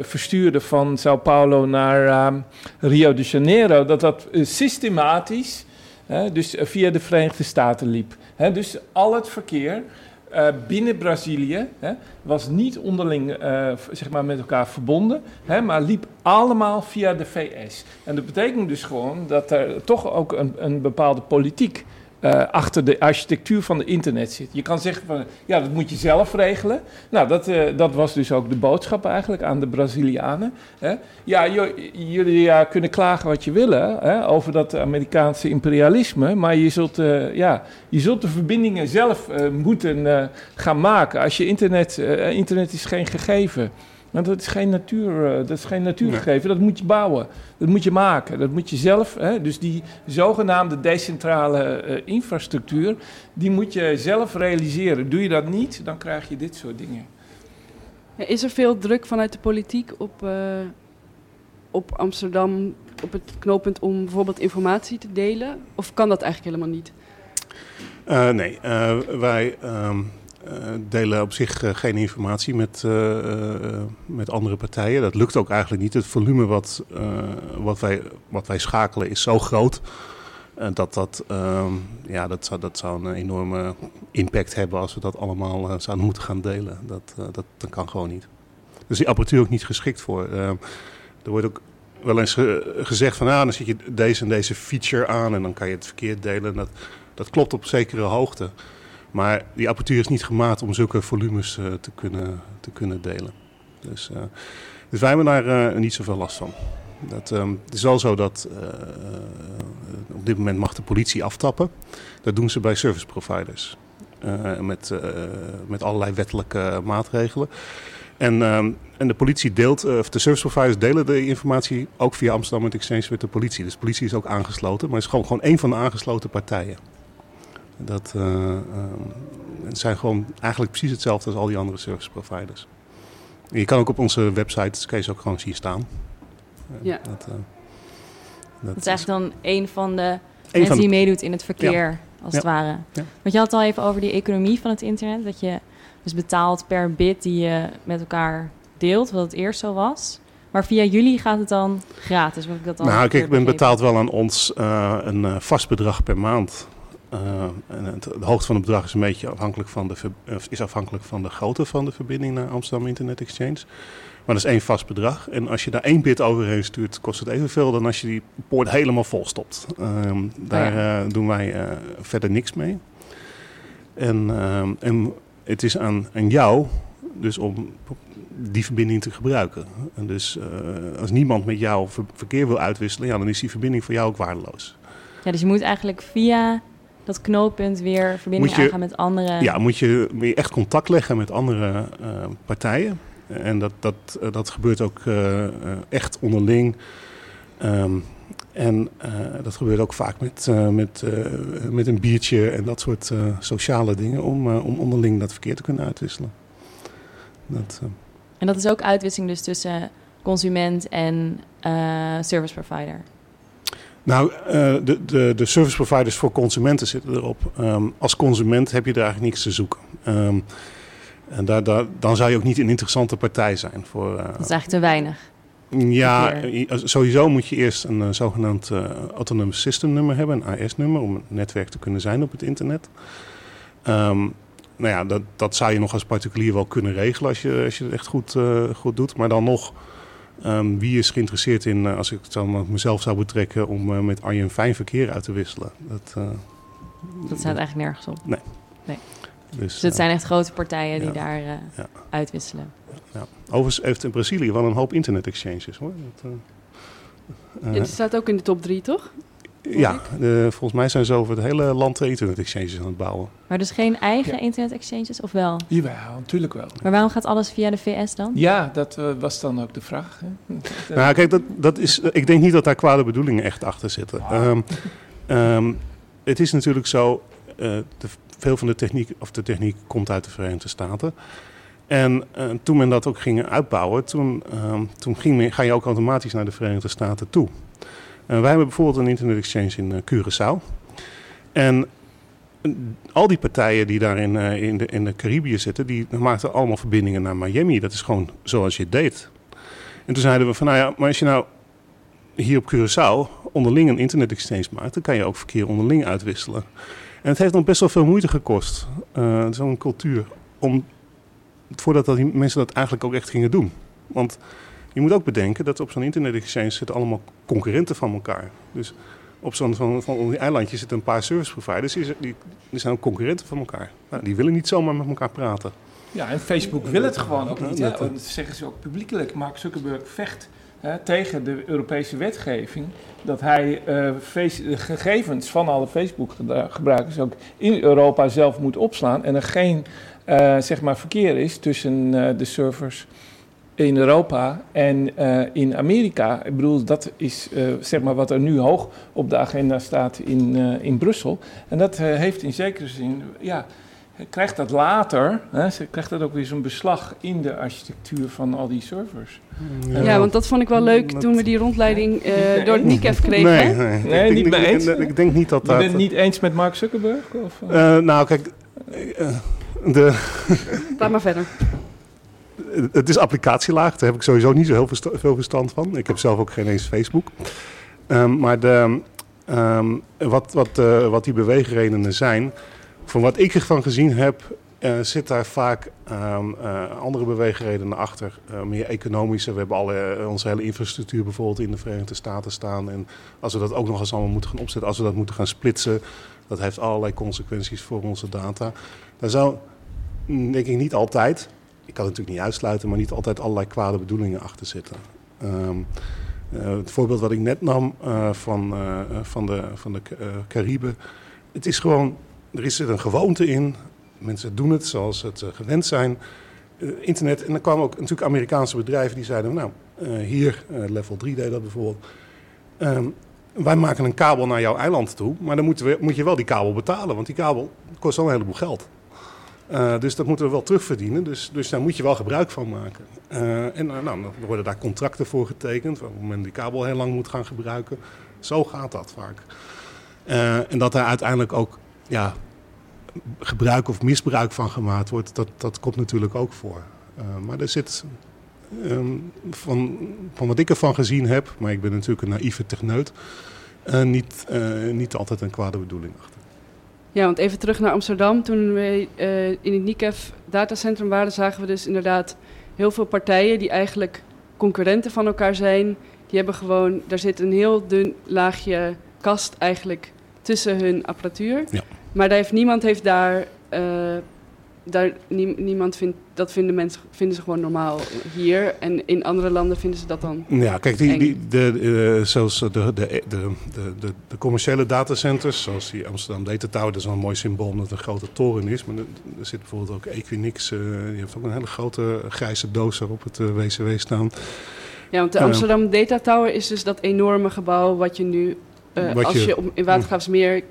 verstuurde van Sao Paulo naar Rio de Janeiro, dat dat systematisch, dus via de Verenigde Staten liep. dus al het verkeer uh, binnen Brazilië hè, was niet onderling uh, zeg maar met elkaar verbonden, hè, maar liep allemaal via de VS. En dat betekent dus gewoon dat er toch ook een, een bepaalde politiek uh, achter de architectuur van de internet zit. Je kan zeggen van, ja, dat moet je zelf regelen. Nou, dat, uh, dat was dus ook de boodschap eigenlijk aan de Brazilianen. Hè. Ja, jullie kunnen klagen wat je willen hè, over dat Amerikaanse imperialisme, maar je zult, uh, ja, je zult de verbindingen zelf moeten gaan maken. Als je internet, internet is geen gegeven. Maar dat is geen, natuur, eh, dat is geen natuurgegeven, dat moet je bouwen. Dat moet je maken, dat moet je zelf. Hè? Dus die zogenaamde decentrale uh, infrastructuur, die moet je zelf realiseren. Doe je dat niet, dan krijg je dit soort dingen. Is er veel druk vanuit de politiek op, uh, op Amsterdam, op het knooppunt om bijvoorbeeld informatie te delen? Of kan dat eigenlijk helemaal niet? nee, wij... Um uh, delen op zich uh, geen informatie met, uh, met andere partijen. Dat lukt ook eigenlijk niet. Het volume wat, wat, wij, wat wij schakelen is zo groot. dat, dat, ehm, ja, dat, zou, dat zou een enorme impact hebben als we dat allemaal zouden moeten gaan delen. Dat, dat, dat kan gewoon niet. Dus die apparatuur ook niet geschikt voor. Ehm, er wordt ook wel eens gezegd van ah, dan zet je deze en deze feature aan en dan kan je het verkeerd delen. Dat, dat klopt op zekere hoogte. Maar die apparatuur is niet gemaakt om zulke volumes uh, te, kunnen, te kunnen delen. Dus, uh, dus wij hebben daar uh, niet zoveel last van. Dat, um, het is wel zo dat op dit moment mag de politie aftappen. Dat doen ze bij service providers. met, met allerlei wettelijke maatregelen. En, um, en de politie deelt, of de service providers delen de informatie ook via Amsterdam Exchange met de politie. Dus de politie is ook aangesloten, maar het is gewoon, gewoon een van de aangesloten partijen. Dat uh, het zijn gewoon eigenlijk precies hetzelfde als al die andere service providers. je kan ook op onze website, kan je ze ook gewoon zien staan. Ja. Dat, uh, dat, is eigenlijk dan een van de mensen van die meedoet in het verkeer, als het ware. Ja. Want je had het al even over die economie van het internet. Dat je dus betaalt per bit die je met elkaar deelt, wat het eerst zo was. Maar via jullie gaat het dan gratis? ik dat nou, kijk, ik ben betaald wel aan ons uh, een vast bedrag per maand. Uh, en het, de hoogte van het bedrag is een beetje afhankelijk van de, is afhankelijk van de grootte van de verbinding naar Amsterdam Internet Exchange. Maar dat is één vast bedrag. En als je daar één bit overheen stuurt, kost het evenveel dan als je die poort helemaal vol stopt. Uh, daar uh, doen wij uh, verder niks mee. En, ehm, en het is aan, aan jou dus om die verbinding te gebruiken. En dus als niemand met jou verkeer wil uitwisselen, ja, dan is die verbinding voor jou ook waardeloos. Ja, dus je moet eigenlijk via dat knooppunt weer verbinding aangaan met andere... Ja, moet je, echt contact leggen met andere uh, partijen. En dat, dat, uh, dat gebeurt ook uh, echt onderling. Um, en dat gebeurt ook vaak met, met, met een biertje en dat soort sociale dingen... om, om onderling dat verkeer te kunnen uitwisselen. Dat, en dat is ook uitwisseling dus tussen consument en service provider? Nou, uh, de, de, de service providers voor consumenten zitten erop. Um, als consument heb je er eigenlijk niks te zoeken. Um, en daar, daar, dan zou je ook niet een interessante partij zijn. Voor, uh, dat is eigenlijk te weinig. Ja, sowieso moet je eerst een uh, zogenaamd Autonomous System nummer hebben, een AS-nummer, om een netwerk te kunnen zijn op het internet. Um, nou ja, dat, dat zou je nog als particulier wel kunnen regelen als je, als je het echt goed, goed doet. Maar dan nog Um, wie is geïnteresseerd in, uh, als ik het dan mezelf zou betrekken, om uh, met Arjen fijn verkeer uit te wisselen? Dat, uh, dat staat eigenlijk nergens op. Nee. nee. Dus, dus het zijn echt grote partijen die daar ja. uitwisselen. Ja. Overigens heeft in Brazilië wel een hoop internet-exchanges hoor. Dat, het staat ook in de top drie, toch? Ja, volgens mij zijn ze over het hele land internet exchanges aan het bouwen. Maar dus geen eigen internet exchanges of wel? Jawel, natuurlijk wel. Maar waarom gaat alles via de VS dan? Ja, dat uh, was dan ook de vraag. Hè? nou, kijk, dat, dat is, ik denk niet dat daar kwade bedoelingen echt achter zitten. Wow. Um, um, het is natuurlijk zo, uh, de, veel van de techniek, of de techniek komt uit de Verenigde Staten. En uh, toen men dat ook ging uitbouwen, toen, um, toen ging men, ga je ook automatisch naar de Verenigde Staten toe. Wij hebben bijvoorbeeld een internet exchange in Curaçao. En al die partijen die daar in, in, de, in de zitten, die maakten allemaal verbindingen naar Miami. Dat is gewoon zoals je het deed. En toen zeiden we van, nou ja, maar als je nou hier op Curaçao onderling een internet exchange maakt, dan kan je ook verkeer onderling uitwisselen. En het heeft nog best wel veel moeite gekost, uh, zo'n cultuur, om voordat dat die mensen dat eigenlijk ook echt gingen doen. Want je moet ook bedenken dat op zo'n internet exchange zitten allemaal concurrenten van elkaar. Dus op zo'n van, van die eilandje zitten een paar service providers, die, die, die zijn ook concurrenten van elkaar. Nou, die willen niet zomaar met elkaar praten. Ja, en Facebook wil het gewoon ook niet. Dat zeggen ze ook publiekelijk. Mark Zuckerberg vecht hè, tegen de Europese wetgeving dat hij uh, de gegevens van alle Facebook-gebruikers ook in Europa zelf moet opslaan en er geen uh, zeg maar verkeer is tussen uh, de servers in Europa en in Amerika. Ik bedoel, dat is zeg maar wat er nu hoog op de agenda staat in, in Brussel. En dat heeft in zekere zin, ja, krijgt dat later, hè, krijgt dat ook weer zo'n beslag in de architectuur van al die servers. Ja, want dat vond ik wel leuk toen we die rondleiding uh, door het NICEF kregen. Nee, nee, nee ik, niet mee eens. Ik, denk niet dat dat... Je bent het niet eens met Mark Zuckerberg? Of? Uh, nou, kijk, uh, de... Laat maar verder. Het is applicatielaag, daar heb ik sowieso niet zo heel veel verstand van. Ik heb zelf ook geen eens Facebook. Um, maar de, um, wat, wat, wat die beweegredenen zijn van wat ik ervan gezien heb, uh, zit daar vaak uh, uh, andere beweegredenen achter. Eh, meer economische. We hebben alle, onze hele infrastructuur bijvoorbeeld in de Verenigde Staten staan. En als we dat ook nog eens allemaal moeten gaan opzetten, als we dat moeten gaan splitsen, dat heeft allerlei consequenties voor onze data. Daar zou, denk ik, niet altijd, ik kan het natuurlijk niet uitsluiten, maar niet altijd allerlei kwade bedoelingen achter zitten. Um, het voorbeeld wat ik net nam van, van de, van de Cariben. Het is gewoon er is er een gewoonte in. Mensen doen het zoals het gewend zijn. Internet. En dan kwamen ook natuurlijk Amerikaanse bedrijven die zeiden: Nou, hier, level 3 deed dat bijvoorbeeld. Um, wij maken een kabel naar jouw eiland toe. Maar dan we, moet je wel die kabel betalen. Want die kabel kost al een heleboel geld. Dus dat moeten we wel terugverdienen. Dus, dus daar moet je wel gebruik van maken. en nou, dan worden daar contracten voor getekend. Op moment die kabel heel lang moet gaan gebruiken. Zo gaat dat vaak. en dat daar uiteindelijk ook ja, gebruik of misbruik van gemaakt wordt, dat, dat komt natuurlijk ook voor. Maar er zit, um, van, van wat ik ervan gezien heb, maar ik ben natuurlijk een naïeve techneut, niet, niet altijd een kwade bedoeling achter. Ja, want even terug naar Amsterdam. Toen we in het NICEF datacentrum waren, zagen we dus inderdaad heel veel partijen die eigenlijk concurrenten van elkaar zijn. Die hebben gewoon, daar zit een heel dun laagje kast eigenlijk tussen hun apparatuur. Ja. Maar daar heeft, niemand heeft daar. Uh, daar niemand vindt, dat vinden mensen vinden ze gewoon normaal hier. En in andere landen vinden ze dat dan. Ja, kijk, die, die, de, uh, zoals de, de, de, de, de, de commerciële datacenters, zoals die Amsterdam Data Tower, dat is wel een mooi symbool omdat het een grote toren is. Maar er, er zit bijvoorbeeld ook Equinix, uh, die heeft ook een hele grote grijze doos op het WCW staan. Ja, want de Amsterdam Data Tower is dus dat enorme gebouw wat je nu, als je, je op, in Watergraafsmeer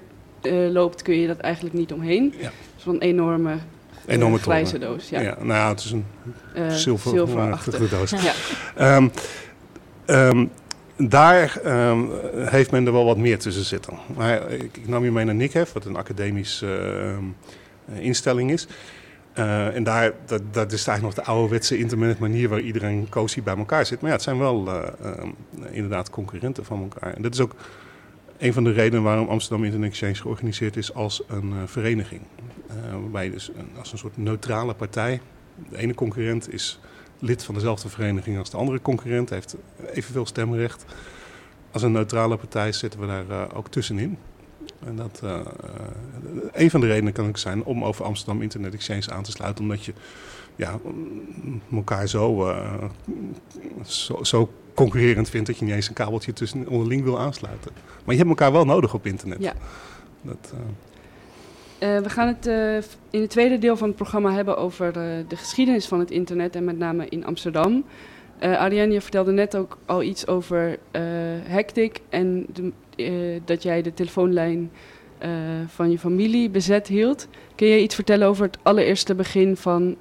uh, loopt, kun je dat eigenlijk niet omheen. Ja. Zo'n enorme, enorme grijze doos. Ja. ja, nou ja, het is een uh, zilver, zilverachtige doos. ja. Um, um, daar um, heeft men er wel wat meer tussen zitten. Maar ik, ik nam je mee naar NICHEF, wat een academische instelling is. Uh, en daar dat, dat is eigenlijk nog de ouderwetse internet manier waar iedereen cozy bij elkaar zit. Maar ja, het zijn wel uh, inderdaad concurrenten van elkaar. En dat is ook een van de redenen waarom Amsterdam Internet Exchange georganiseerd is als een uh, vereniging. Uh, waarbij dus een, als een soort neutrale partij. De ene concurrent is lid van dezelfde vereniging als de andere concurrent, heeft evenveel stemrecht. Als een neutrale partij zitten we daar uh, ook tussenin. En dat, een van de redenen kan ook zijn om over Amsterdam Internet Exchange aan te sluiten, omdat je ja, elkaar zo, zo, zo concurrerend vindt dat je niet eens een kabeltje tussen onderling wil aansluiten. Maar je hebt elkaar wel nodig op internet. Ja. Dat, uh... Uh, we gaan het uh, in het tweede deel van het programma hebben over de geschiedenis van het internet en met name in Amsterdam. Ariane, je vertelde net ook al iets over Hectic en de, dat jij de telefoonlijn van je familie bezet hield. Kun je iets vertellen over het allereerste begin van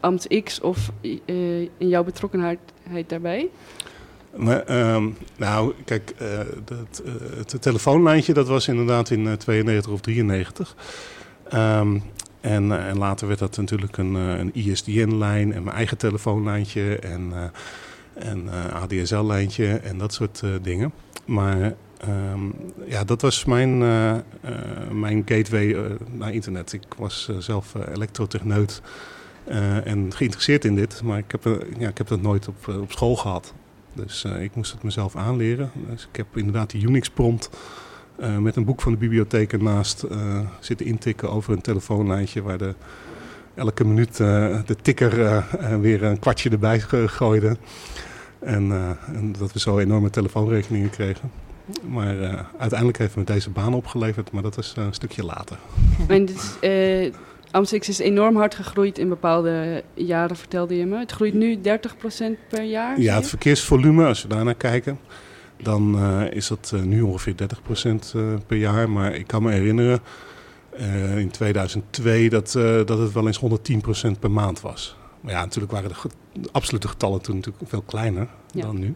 Amt X of in jouw betrokkenheid daarbij? Ehm, nou, kijk, uh, dat, uh, het telefoonlijntje dat was inderdaad in uh, 92 of 93. Um, en, en, later werd dat natuurlijk een, een ISDN-lijn en mijn eigen telefoonlijntje en, en ADSL-lijntje en dat soort dingen. Maar um, ja, dat was mijn, mijn gateway naar internet. Ik was zelf elektrotechneut. En geïnteresseerd in dit, maar ik heb, ja, ik heb dat nooit op, op school gehad. Dus ik moest het mezelf aanleren. Dus ik heb inderdaad die Unix-prompt met een boek van de bibliotheek ernaast zitten intikken over een telefoonlijntje waar de, elke minuut de tikker weer een kwartje erbij gooide. En, en, dat we zo enorme telefoonrekeningen kregen. Maar uiteindelijk heeft me deze baan opgeleverd, maar dat is een stukje later. En dit, Amstix is enorm hard gegroeid in bepaalde jaren, vertelde je me. Het groeit nu 30% per jaar? Ja, het verkeersvolume, als we daarnaar kijken, dan uh, is dat uh, nu ongeveer 30% uh, per jaar. Maar ik kan me herinneren in 2002 dat, dat het wel eens 110% per maand was. Maar ja, natuurlijk waren de, de absolute getallen toen natuurlijk veel kleiner ja. dan nu.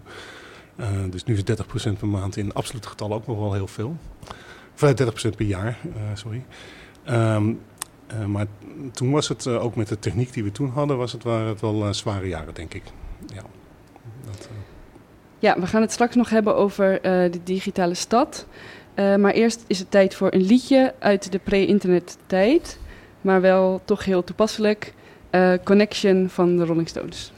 dus nu is 30% per maand in absolute getallen ook nog wel heel veel. Of 30% per jaar, sorry. Um, uh, maar toen was het uh, ook met de techniek die we toen hadden, was het, waren het wel uh, zware jaren, denk ik. Ja, dat, ja we gaan het straks nog hebben over de digitale stad. maar eerst is het tijd voor een liedje uit de pre-internet tijd. Maar wel toch heel toepasselijk. Connection van de Rolling Stones.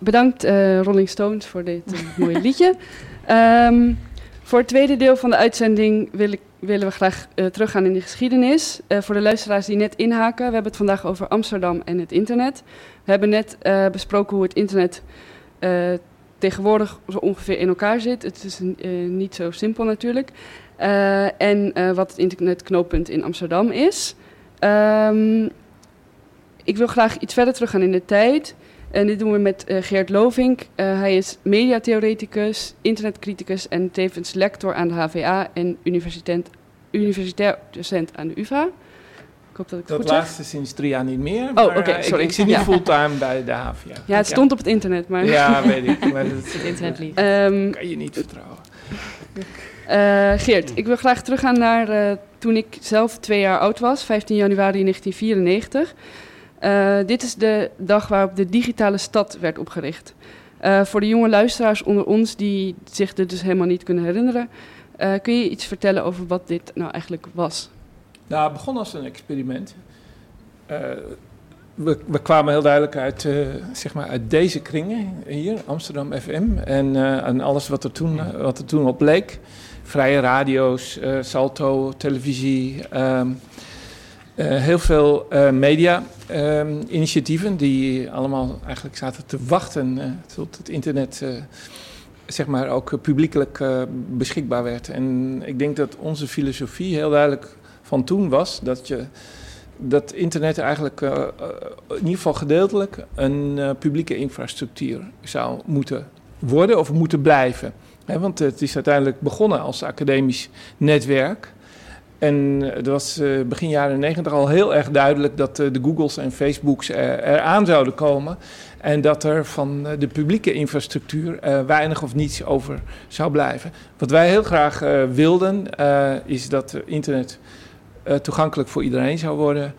Bedankt uh, Rolling Stones voor dit uh, mooie liedje. Um, voor het tweede deel van de uitzending willen we graag uh, teruggaan in de geschiedenis. voor de luisteraars die net inhaken, we hebben het vandaag over Amsterdam en het internet. We hebben net besproken hoe het internet tegenwoordig zo ongeveer in elkaar zit. Het is niet zo simpel natuurlijk. en wat het internetknooppunt in Amsterdam is. Um, ik wil graag iets verder teruggaan in de tijd. En dit doen we met uh, Geert Lovink. Uh, hij is mediatheoreticus, internetcriticus en tevens lector aan de HVA en universitair docent aan de UvA. Ik hoop dat ik het dat goed zeg. Laatste sinds drie jaar niet meer. Oh, oké, okay, sorry. Ik, ik zit niet ja. fulltime bij de HVA. Ja, het stond op het internet, maar... Ja, weet ik. Maar het, het internet lief. Um, kan je niet vertrouwen. Uh, Geert, ik wil graag teruggaan naar toen ik zelf twee jaar oud was, 15 januari 1994. Uh, dit is de dag waarop de digitale stad werd opgericht. Uh, voor de jonge luisteraars onder ons die zich dit dus helemaal niet kunnen herinneren, uh, kun je iets vertellen over wat dit nou eigenlijk was? Nou, het begon als een experiment. we, we kwamen heel duidelijk uit, zeg maar uit deze kringen hier, Amsterdam FM. En, en alles wat er, toen, wat er toen op leek. Vrije radio's, Salto, televisie. Um, heel veel media-initiatieven die allemaal eigenlijk zaten te wachten tot het internet zeg maar ook publiekelijk beschikbaar werd. En ik denk dat onze filosofie heel duidelijk van toen was dat je dat internet eigenlijk in ieder geval gedeeltelijk een publieke infrastructuur zou moeten worden of moeten blijven. Want het is uiteindelijk begonnen als academisch netwerk. En het was uh, begin jaren negentig al heel erg duidelijk dat de Googles en Facebooks er, eraan zouden komen. En dat er van de publieke infrastructuur weinig of niets over zou blijven. Wat wij heel graag wilden, is dat internet toegankelijk voor iedereen zou worden.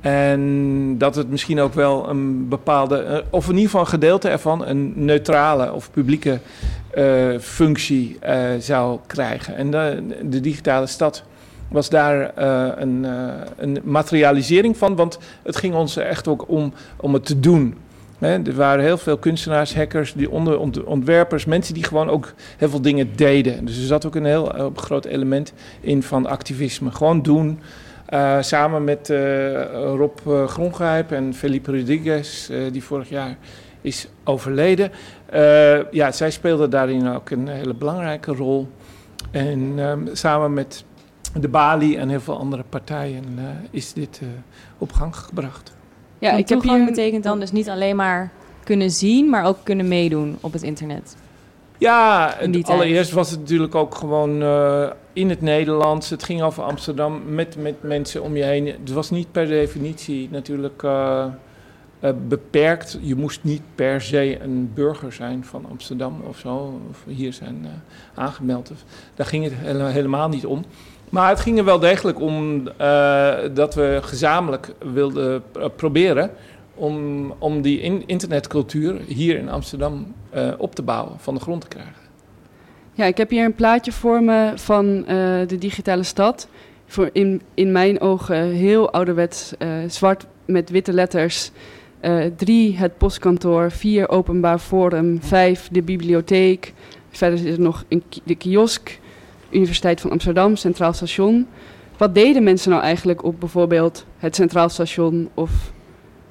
En dat het misschien ook wel een bepaalde, of in ieder geval een gedeelte ervan, een neutrale of publieke functie zou krijgen. En de, digitale stad was daar een, een, materialisering van, want het ging ons echt ook om, om het te doen. er waren heel veel kunstenaars, hackers, die onder, ontwerpers, mensen die gewoon ook heel veel dingen deden. Dus er zat ook een heel groot element in van activisme. Gewoon doen. Samen met Rob uh, Grongrijp en Felipe Rodriguez, die vorig jaar is overleden. ja, zij speelden daarin ook een hele belangrijke rol. En um, samen met de Bali en heel veel andere partijen is dit op gang gebracht. Ja, ik heb hier betekent dan dus niet alleen maar kunnen zien, maar ook kunnen meedoen op het internet. Ja, allereerst was het natuurlijk ook gewoon uh, in het Nederlands. Het ging over Amsterdam met, met mensen om je heen. Het was niet per definitie natuurlijk uh, uh, beperkt. Je moest niet per se een burger zijn van Amsterdam of zo. Of hier zijn aangemeld. Daar ging het helemaal niet om. Maar het ging er wel degelijk om dat we gezamenlijk wilden proberen om, om die in, internetcultuur hier in Amsterdam uh, op te bouwen, van de grond te krijgen. Ja, ik heb hier een plaatje voor me van de digitale stad. Voor in, in mijn ogen heel ouderwets, zwart met witte letters. drie, het postkantoor. Vier, openbaar forum. Vijf, de bibliotheek. Verder is er nog een, de kiosk. Universiteit van Amsterdam, Centraal Station. Wat deden mensen nou eigenlijk op bijvoorbeeld het Centraal Station of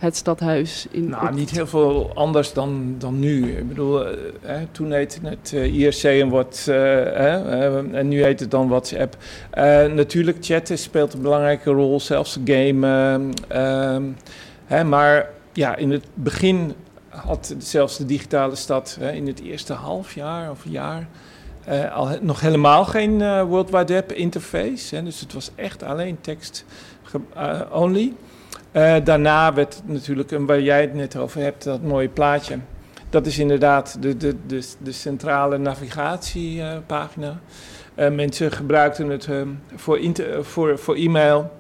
het stadhuis. In nou, niet heel veel anders dan, dan nu. Ik bedoel, hè, toen heette het uh, eh, IRC en wat, uh, hè, en nu heet het dan WhatsApp. natuurlijk, chatten speelt een belangrijke rol, zelfs gamen. Ehm, maar ja, in het begin had zelfs de digitale stad in het eerste half jaar of jaar... al nog helemaal geen World Wide Web interface. Hè, dus het was echt alleen tekst only. Uh, daarna werd natuurlijk, en waar jij het net over hebt, dat mooie plaatje. Dat is inderdaad de, de, de, de centrale navigatiepagina. Mensen gebruikten het voor, voor, voor e-mail,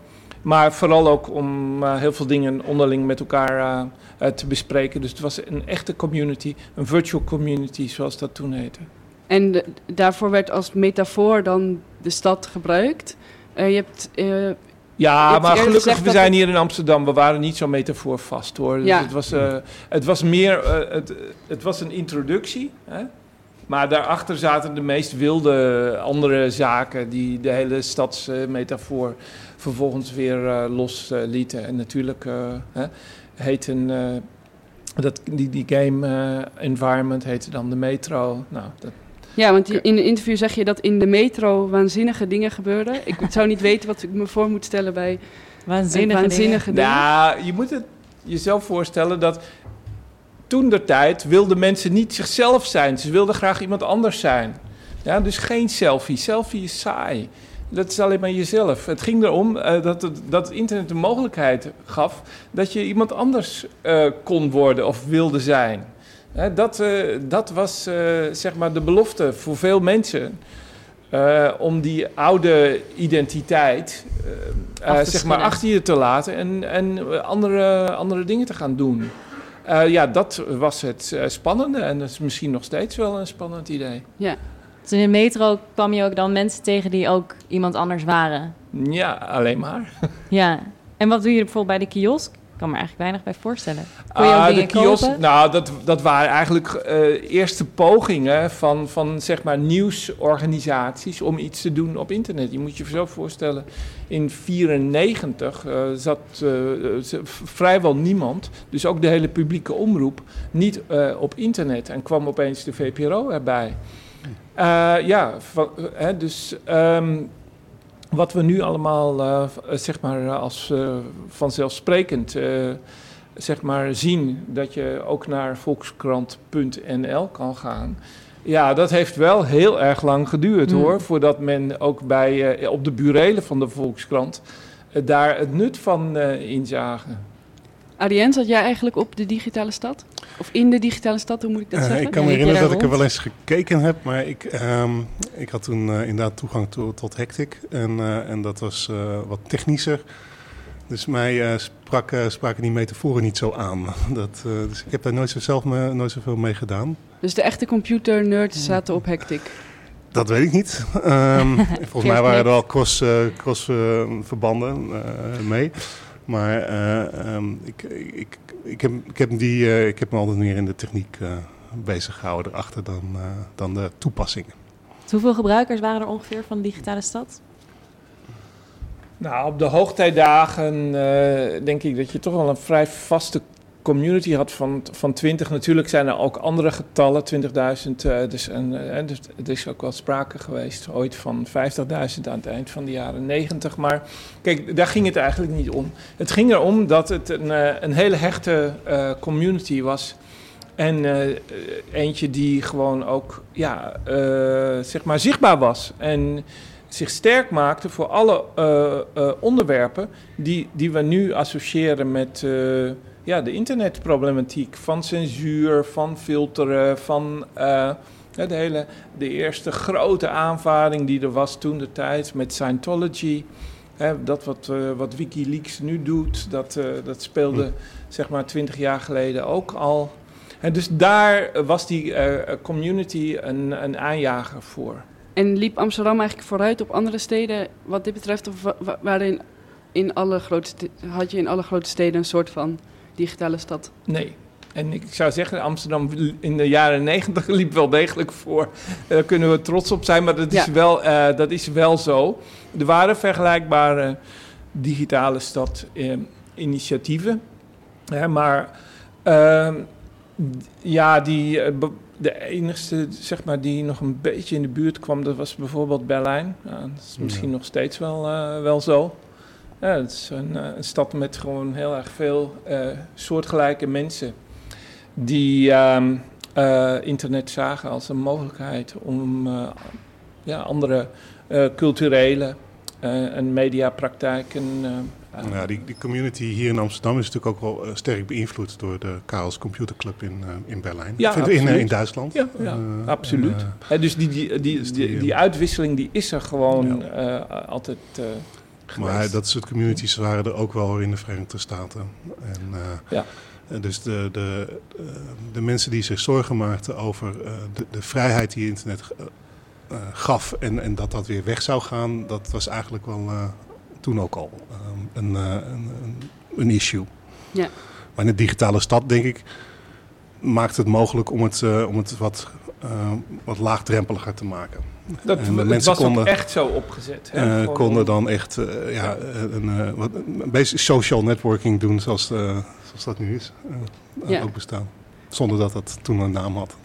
maar vooral ook om heel veel dingen onderling met elkaar te bespreken. Dus het was een echte community, een virtual community zoals dat toen heette. En de, daarvoor werd als metafoor dan de stad gebruikt. je hebt ja, maar gelukkig, we zijn hier in Amsterdam. We waren niet zo metafoor vast hoor. Dus ja. het, was, uh, het was meer, het, het was een introductie. Hè? Maar daarachter zaten de meest wilde andere zaken die de hele stadsmetafoor vervolgens weer uh, loslieten. en natuurlijk hè, heet een, dat, die, die game environment heette dan de metro. Nou, dat, ja, want in een interview zeg je dat in de metro waanzinnige dingen gebeuren. Ik zou niet weten wat ik me voor moet stellen bij waanzinnige, waanzinnige dingen. dingen. Nou, je moet het jezelf voorstellen dat toen der tijd wilden mensen niet zichzelf zijn. Ze wilden graag iemand anders zijn. Ja, dus geen selfie. Selfie is saai. Dat is alleen maar jezelf. Het ging erom uh, dat, het, dat het internet de mogelijkheid gaf dat je iemand anders uh, kon worden of wilde zijn dat, uh, dat was uh, zeg maar de belofte voor veel mensen. Uh, om die oude identiteit zeg maar achter je te laten en, en andere, andere dingen te gaan doen. ja, dat was het spannende en dat is misschien nog steeds wel een spannend idee. Ja. Dus in de metro kwam je ook dan mensen tegen die ook iemand anders waren? Ja, alleen maar. ja. En wat doe je bijvoorbeeld bij de kiosk? Kan me eigenlijk weinig bij voorstellen. Kon je Ah, de kiosk, kopen? nou, dat, dat waren eigenlijk eh, eerste pogingen van, van zeg maar nieuwsorganisaties om iets te doen op internet. Je moet je zo voorstellen, in 1994 zat eh, vrijwel niemand, dus ook de hele publieke omroep, niet eh, op internet. En kwam opeens de VPRO erbij. Eh, ja, van, eh, hè, dus ehm, wat we nu allemaal eh, zeg maar als eh, vanzelfsprekend eh, zeg maar zien dat je ook naar volkskrant.nl kan gaan. Ja, dat heeft wel heel erg lang geduurd Mm. hoor, voordat men ook bij, eh, op de burelen van de Volkskrant eh, daar het nut van eh, inzagen. Ariane, zat jij eigenlijk op de digitale stad? Of in de digitale stad, hoe moet ik dat Eh, zeggen? ik kan me herinneren dat ik er wel eens gekeken heb, maar ik, ehm, ik had toen eh, inderdaad toegang to- tot Hectic. En, eh, en dat was wat technischer. Dus mij eh, sprak, spraken die metaforen niet zo aan. Dat, dus ik heb daar nooit zo zelf me, nooit zoveel mee gedaan. Dus de echte computer-nerds zaten op Hectic. Dat weet ik niet. Ehm, volgens mij waren er wel cross, cross verbanden mee. Maar eh, ehm, ik, ik, ik, heb, ik, heb die, eh, ik heb me altijd meer in de techniek eh, bezig gehouden erachter dan, eh, dan de toepassingen. Hoeveel gebruikers waren er ongeveer van de digitale stad? Nou, op de hoogtijdagen eh, denk ik dat je toch wel een vrij vaste community had van, van 20. Natuurlijk zijn er ook andere getallen, 20.000. eh, dus, en, eh, dus er is ook wel sprake geweest ooit van 50.000 aan het eind van de jaren 90. Maar kijk, daar ging het eigenlijk niet om. Het ging erom dat het een, eh, een hele hechte community was. En eentje die gewoon ook ja, zeg maar zichtbaar was. En zich sterk maakte voor alle onderwerpen die, die we nu associëren met ja, de internetproblematiek. Van censuur, van filteren, van eh, ja, de, hele, de eerste grote aanvaring die er was toen de tijd met Scientology. Hè, dat wat, eh, wat Wikileaks nu doet, dat, eh, dat speelde zeg maar twintig jaar geleden ook al. En dus daar was die eh, community een, een aanjager voor. En liep Amsterdam eigenlijk vooruit op andere steden wat dit betreft? Of wa- wa- waren in alle grote had je in alle grote steden een soort van digitale stad? Nee. En ik zou zeggen, Amsterdam in de jaren negentig liep wel degelijk voor. Daar kunnen we trots op zijn, maar dat is, Ja. wel, eh, dat is wel zo. Er waren vergelijkbare digitale stad-initiatieven. maar ehm, ja, die, eh, de enigste zeg maar, die nog een beetje in de buurt kwam, dat was bijvoorbeeld Berlijn. Dat is misschien nog steeds wel, eh, wel zo. Ja, het is een, eh, een stad met gewoon heel erg veel eh, soortgelijke mensen die ehm, eh, internet zagen als een mogelijkheid om ja, andere culturele en mediapraktijken. Ja, die, die community hier in Amsterdam is natuurlijk ook wel sterk beïnvloed door de Chaos Computer Club in, in Berlijn. Ja, in, in, Duitsland. Ja, ja, absoluut. en, dus die, die, die, die, die, uitwisseling die is er gewoon altijd eh Maar dat soort communities waren er ook wel hoor in de Verenigde Staten. En, eh, Ja. en dus de, de, eh, de mensen die zich zorgen maakten over eh, de, de vrijheid die internet eh, eh, gaf en, en dat dat weer weg zou gaan, dat was eigenlijk wel eh, toen ook al eh, een, eh, een, een, issue. Ja. Maar in de digitale stad, denk ik, maakt het mogelijk om het, eh, om het wat, eh, wat laagdrempeliger te maken. Dat, en de het mensen was ook konden- echt zo opgezet. Hè? Eh, konden dan echt eh, ja, eh, een, eh, wat, een social networking doen zoals, eh, zoals dat nu is. Ja. Ook bestaan. Zonder dat dat toen een naam had.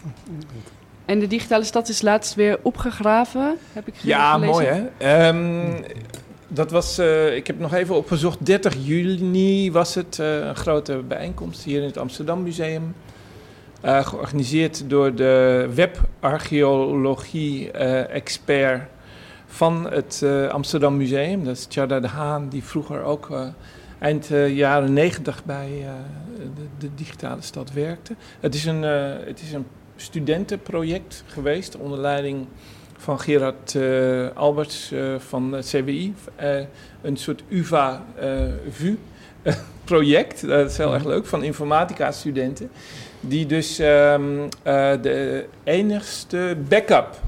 En de digitale stad is laatst weer opgegraven, heb ik Ja, gelezen. mooi hè. Ehm, dat was, eh, ik heb nog even opgezocht, 30 juni was het eh, een grote bijeenkomst hier in het Amsterdam Museum. Eh, georganiseerd door de webarcheologie-expert van het eh, Amsterdam Museum. Dat is Tjada de Haan, die vroeger ook eh, eind eh, jaren 90 bij eh, de, de digitale stad werkte. Het is een, eh, het is een studentenproject geweest onder leiding van Gerard eh, Alberts eh, van het CWI. eh, een soort UVA-VU-project, dat is heel erg leuk, van informatica-studenten. Die dus ehm, eh, de enigste backup,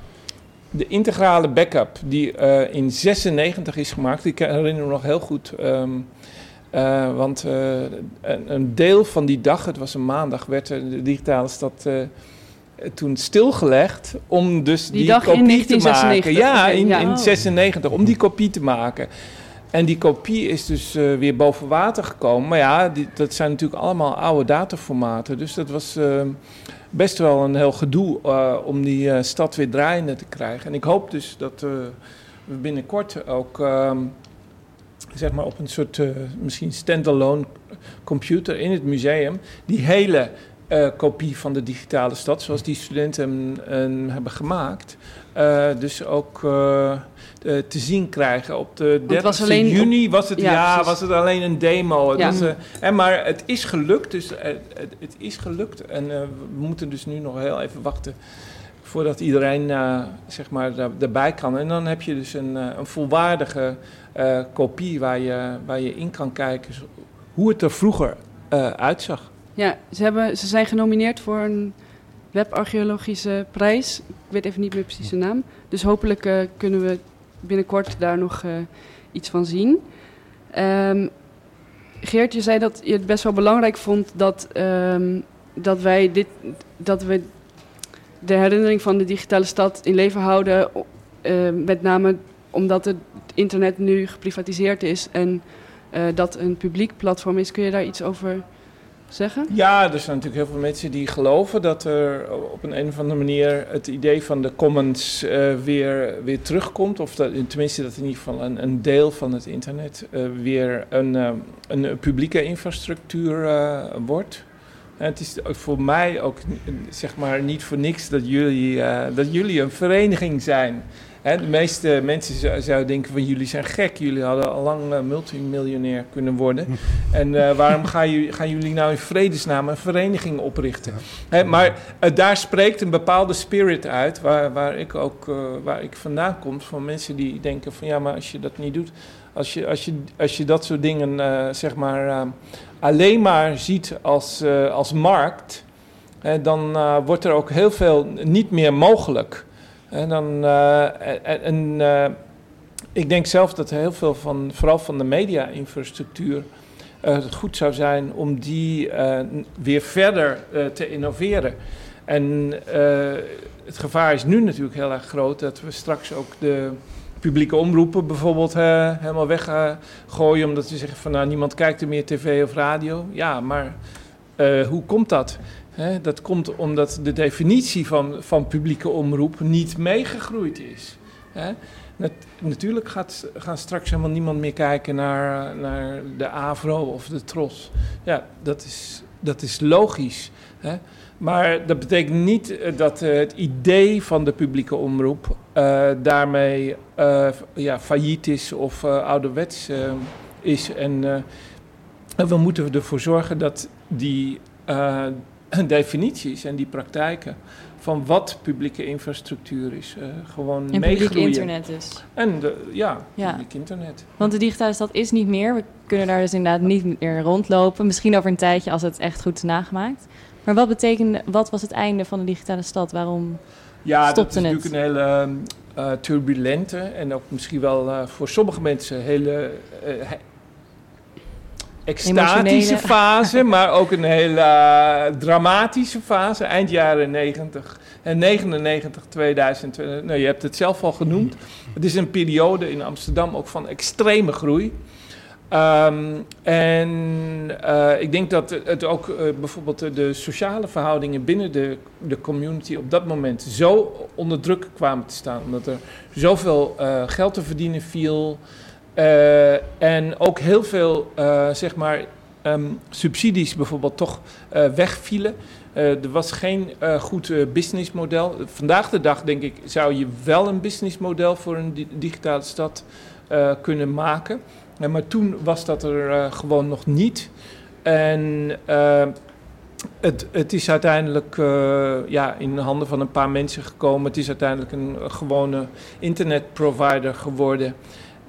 de integrale backup die eh, in 96 is gemaakt. Ik herinner me nog heel goed. ehm, Uh, want een, een, deel van die dag, het was een maandag, werd de digitale stad toen stilgelegd om dus die, die kopie te maken. Ja, in, ja. in 96, om die kopie te maken. En die kopie is dus weer boven water gekomen. Maar ja, die, dat zijn natuurlijk allemaal oude dataformaten. Dus dat was best wel een heel gedoe om die stad weer draaiende te krijgen. En ik hoop dus dat we binnenkort ook ehm, zeg maar op een soort misschien standalone computer in het museum die hele kopie van de digitale stad, zoals die studenten hem, hebben gemaakt, uh, dus ook te zien krijgen. Op de 30 juni was het, ja, ja was het alleen een demo. Ja. Dus, en maar het is gelukt, dus het, het, is gelukt. En we moeten dus nu nog heel even wachten voordat iedereen zeg maar, daarbij kan. En dan heb je dus een, een volwaardige kopie waar je, waar je in kan kijken hoe het er vroeger uitzag. Ja, ze, hebben, ze zijn genomineerd voor een webarcheologische prijs. Ik weet even niet meer precies de naam. Dus hopelijk uh, kunnen we binnenkort daar nog iets van zien. Um, Geert, je zei dat je het best wel belangrijk vond dat, um, dat wij dit, dat we de herinnering van de digitale stad in leven houden. met name omdat het internet nu geprivatiseerd is en uh, dat een publiek platform is. Kun je daar iets over zeggen? Ja, er zijn natuurlijk heel veel mensen die geloven dat er op een, een of andere manier het idee van de commons uh, weer, weer terugkomt. Of dat, tenminste dat in ieder geval een, een deel van het internet uh, weer een, een publieke infrastructuur wordt. Het is voor mij ook zeg maar niet voor niks dat jullie, dat jullie een vereniging zijn de meeste mensen zouden denken van jullie zijn gek. Jullie hadden al lang uh, multimiljonair kunnen worden. en uh, waarom gaan jullie, gaan jullie nou in vredesnaam een vereniging oprichten? maar uh, daar spreekt een bepaalde spirit uit, waar, waar ik ook waar ik vandaan kom. Van mensen die denken van ja, maar als je dat niet doet, als je, als je, als je dat soort dingen zeg maar alleen maar ziet als, als markt, dan wordt er ook heel veel niet meer mogelijk. En dan, en, uh, ik denk zelf dat heel veel van, vooral van de media-infrastructuur, uh, het goed zou zijn om die weer verder te innoveren. En het gevaar is nu natuurlijk heel erg groot dat we straks ook de publieke omroepen bijvoorbeeld helemaal weggooien, omdat ze zeggen van nou niemand kijkt er meer tv of radio. Ja, maar hoe komt dat? Dat komt omdat de definitie van, van publieke omroep niet meegegroeid is. natuurlijk gaat, gaan straks helemaal niemand meer kijken naar, naar de AVRO of de TROS. Ja, dat is, dat is logisch. Maar dat betekent niet eh, dat uh, het idee van de publieke omroep uh, daarmee ja, failliet is of ouderwets is. En we moeten ervoor zorgen dat die definities en die praktijken van wat publieke infrastructuur is. Uh, gewoon en publiek internet dus. En de, ja, ja, publiek internet. Want de digitale stad is niet meer. We kunnen daar dus inderdaad niet meer rondlopen. Misschien over een tijdje als het echt goed is nagemaakt. Maar wat betekende, wat was het einde van de digitale stad? Waarom ja, stopte het? Ja, dat is natuurlijk een hele uh, turbulente en ook misschien wel uh, voor sommige mensen hele extatische fase, maar ook een hele uh, dramatische fase. Eind jaren 90 en 99, 2000. Nou, je hebt het zelf al genoemd. Het is een periode in Amsterdam ook van extreme groei. Um, en uh, ik denk dat het ook uh, bijvoorbeeld de sociale verhoudingen binnen de, de community op dat moment zo onder druk kwamen te staan. Omdat er zoveel uh, geld te verdienen viel. Uh, en ook heel veel, uh, zeg maar, um, subsidies bijvoorbeeld toch uh, wegvielen. er was geen goed businessmodel. Vandaag de dag, denk ik, zou je wel een businessmodel voor een di digitale stad kunnen maken. maar toen was dat er gewoon nog niet. En het, het, is uiteindelijk uh, ja, in de handen van een paar mensen gekomen. Het is uiteindelijk een gewone internetprovider geworden.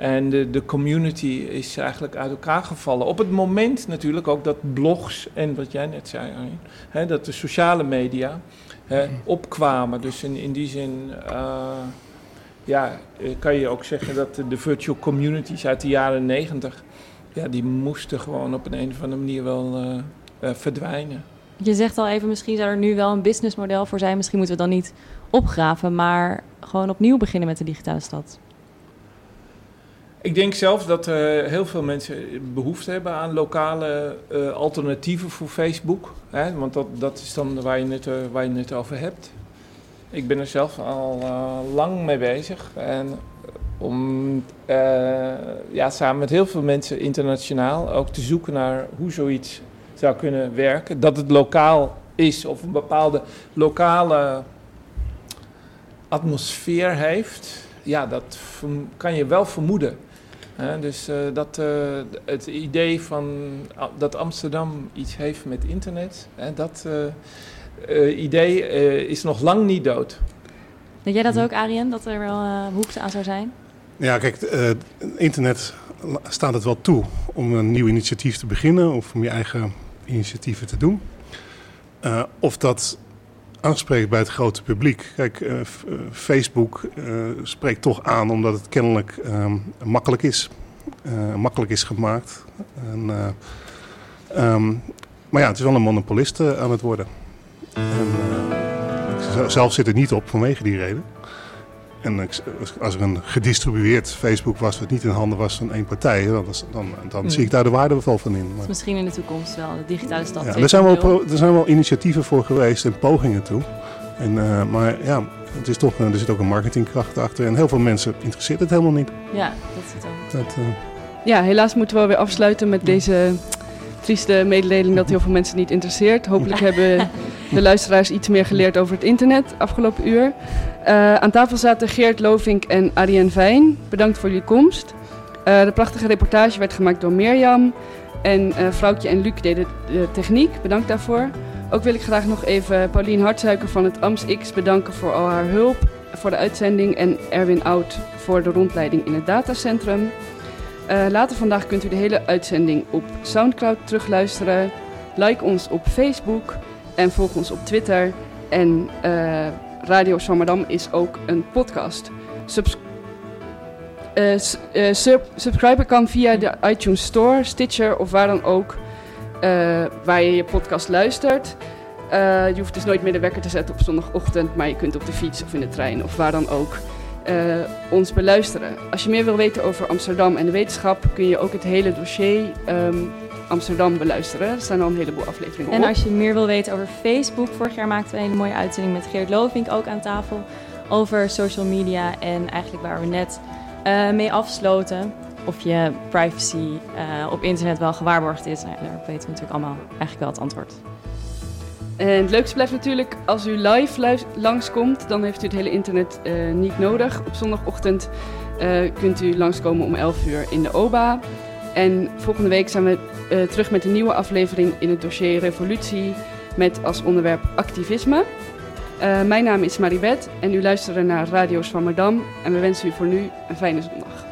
En de, de community is eigenlijk uit elkaar gevallen. Op het moment natuurlijk ook dat blogs en wat jij net zei, Arjen, hè, dat de sociale media hè, opkwamen. Dus in, in die zin uh, ja, kan je ook zeggen dat de virtual communities uit de jaren negentig ja, die moesten gewoon op een, een of andere manier wel eh, eh, verdwijnen. Je zegt al even, misschien zou er nu wel een businessmodel voor zijn. Misschien moeten we dan niet opgraven, maar gewoon opnieuw beginnen met de digitale stad. Ik denk zelf dat uh, heel veel mensen behoefte hebben aan lokale uh, alternatieven voor Facebook. Hè? Want dat, dat is dan waar je, het, uh, waar je over hebt. Ik ben er zelf al lang mee bezig. En om ja, samen met heel veel mensen internationaal ook te zoeken naar hoe zoiets zou kunnen werken. Dat het lokaal is of een bepaalde lokale atmosfeer heeft. Ja, dat kan je wel vermoeden. Dus uh, dat, uh, het idee van dat Amsterdam iets heeft met internet, dat uh, idee is nog lang niet dood. Denk jij dat ook, Arjen, dat er wel behoefte aan zou zijn? Ja, kijk, internet staat het wel toe om een nieuw initiatief te beginnen of om je eigen initiatieven te doen. of dat aanspreekt bij het grote publiek. Kijk, uh, Facebook uh, spreekt toch aan omdat het kennelijk um, makkelijk is. Makkelijk is gemaakt. En, um, maar ja, het is wel een monopolist aan het worden. En, zelf zit er niet op vanwege die reden. En als er een gedistribueerd Facebook was, wat niet in handen was van één partij, dan, dan, dan zie ik daar de waarde van in. Dus misschien in de toekomst wel, de digitale stad. Ja, er, zijn wel, er zijn wel initiatieven voor geweest en pogingen toe. En, uh, maar ja, het is toch, er zit ook een marketingkracht achter. En heel veel mensen interesseert het helemaal niet. Ja, dat zit ook. Dat, uh... Ja, helaas moeten we weer afsluiten met deze trieste mededeling dat heel veel mensen niet interesseert. Hopelijk hebben de luisteraars iets meer geleerd over het internet afgelopen uur. Uh, aan tafel zaten Geert Lovink en Arjen Vijn. Bedankt voor jullie komst. Uh, de prachtige reportage werd gemaakt door Mirjam. En uh, Vrouwtje en Luc deden de techniek. Bedankt daarvoor. Ook wil ik graag nog even Paulien Hartsuiker van het AMS-X bedanken voor al haar hulp voor de uitzending. En Erwin Oud voor de rondleiding in het datacentrum. Uh, later vandaag kunt u de hele uitzending op Soundcloud terugluisteren. Like ons op Facebook en volg ons op Twitter. En uh, Radio Zwammerdam is ook een podcast. Subs sub subscriben kan via de iTunes Store, Stitcher of waar dan ook waar je je podcast luistert. je hoeft dus nooit meer de wekker te zetten op zondagochtend, maar je kunt op de fiets of in de trein of waar dan ook uh, ons beluisteren. Als je meer wil weten over Amsterdam en de wetenschap, kun je ook het hele dossier um, Amsterdam beluisteren. Er staan al een heleboel afleveringen en op. En als je meer wil weten over Facebook, vorig jaar maakten we een hele mooie uitzending met Geert Lovink ook aan tafel over social media en eigenlijk waar we net uh, mee afsloten. Of je privacy uh, op internet wel gewaarborgd is. Nou, daar weten we natuurlijk allemaal eigenlijk wel het antwoord. En het leukste blijft natuurlijk als u live langskomt, dan heeft u het hele internet uh, niet nodig. Op zondagochtend uh, kunt u langskomen om 11 uur in de OBA. En volgende week zijn we uh, terug met een nieuwe aflevering in het dossier Revolutie met als onderwerp activisme. mijn naam is Maribeth en u luistert naar Radio Zwammerdam en we wensen u voor nu een fijne zondag.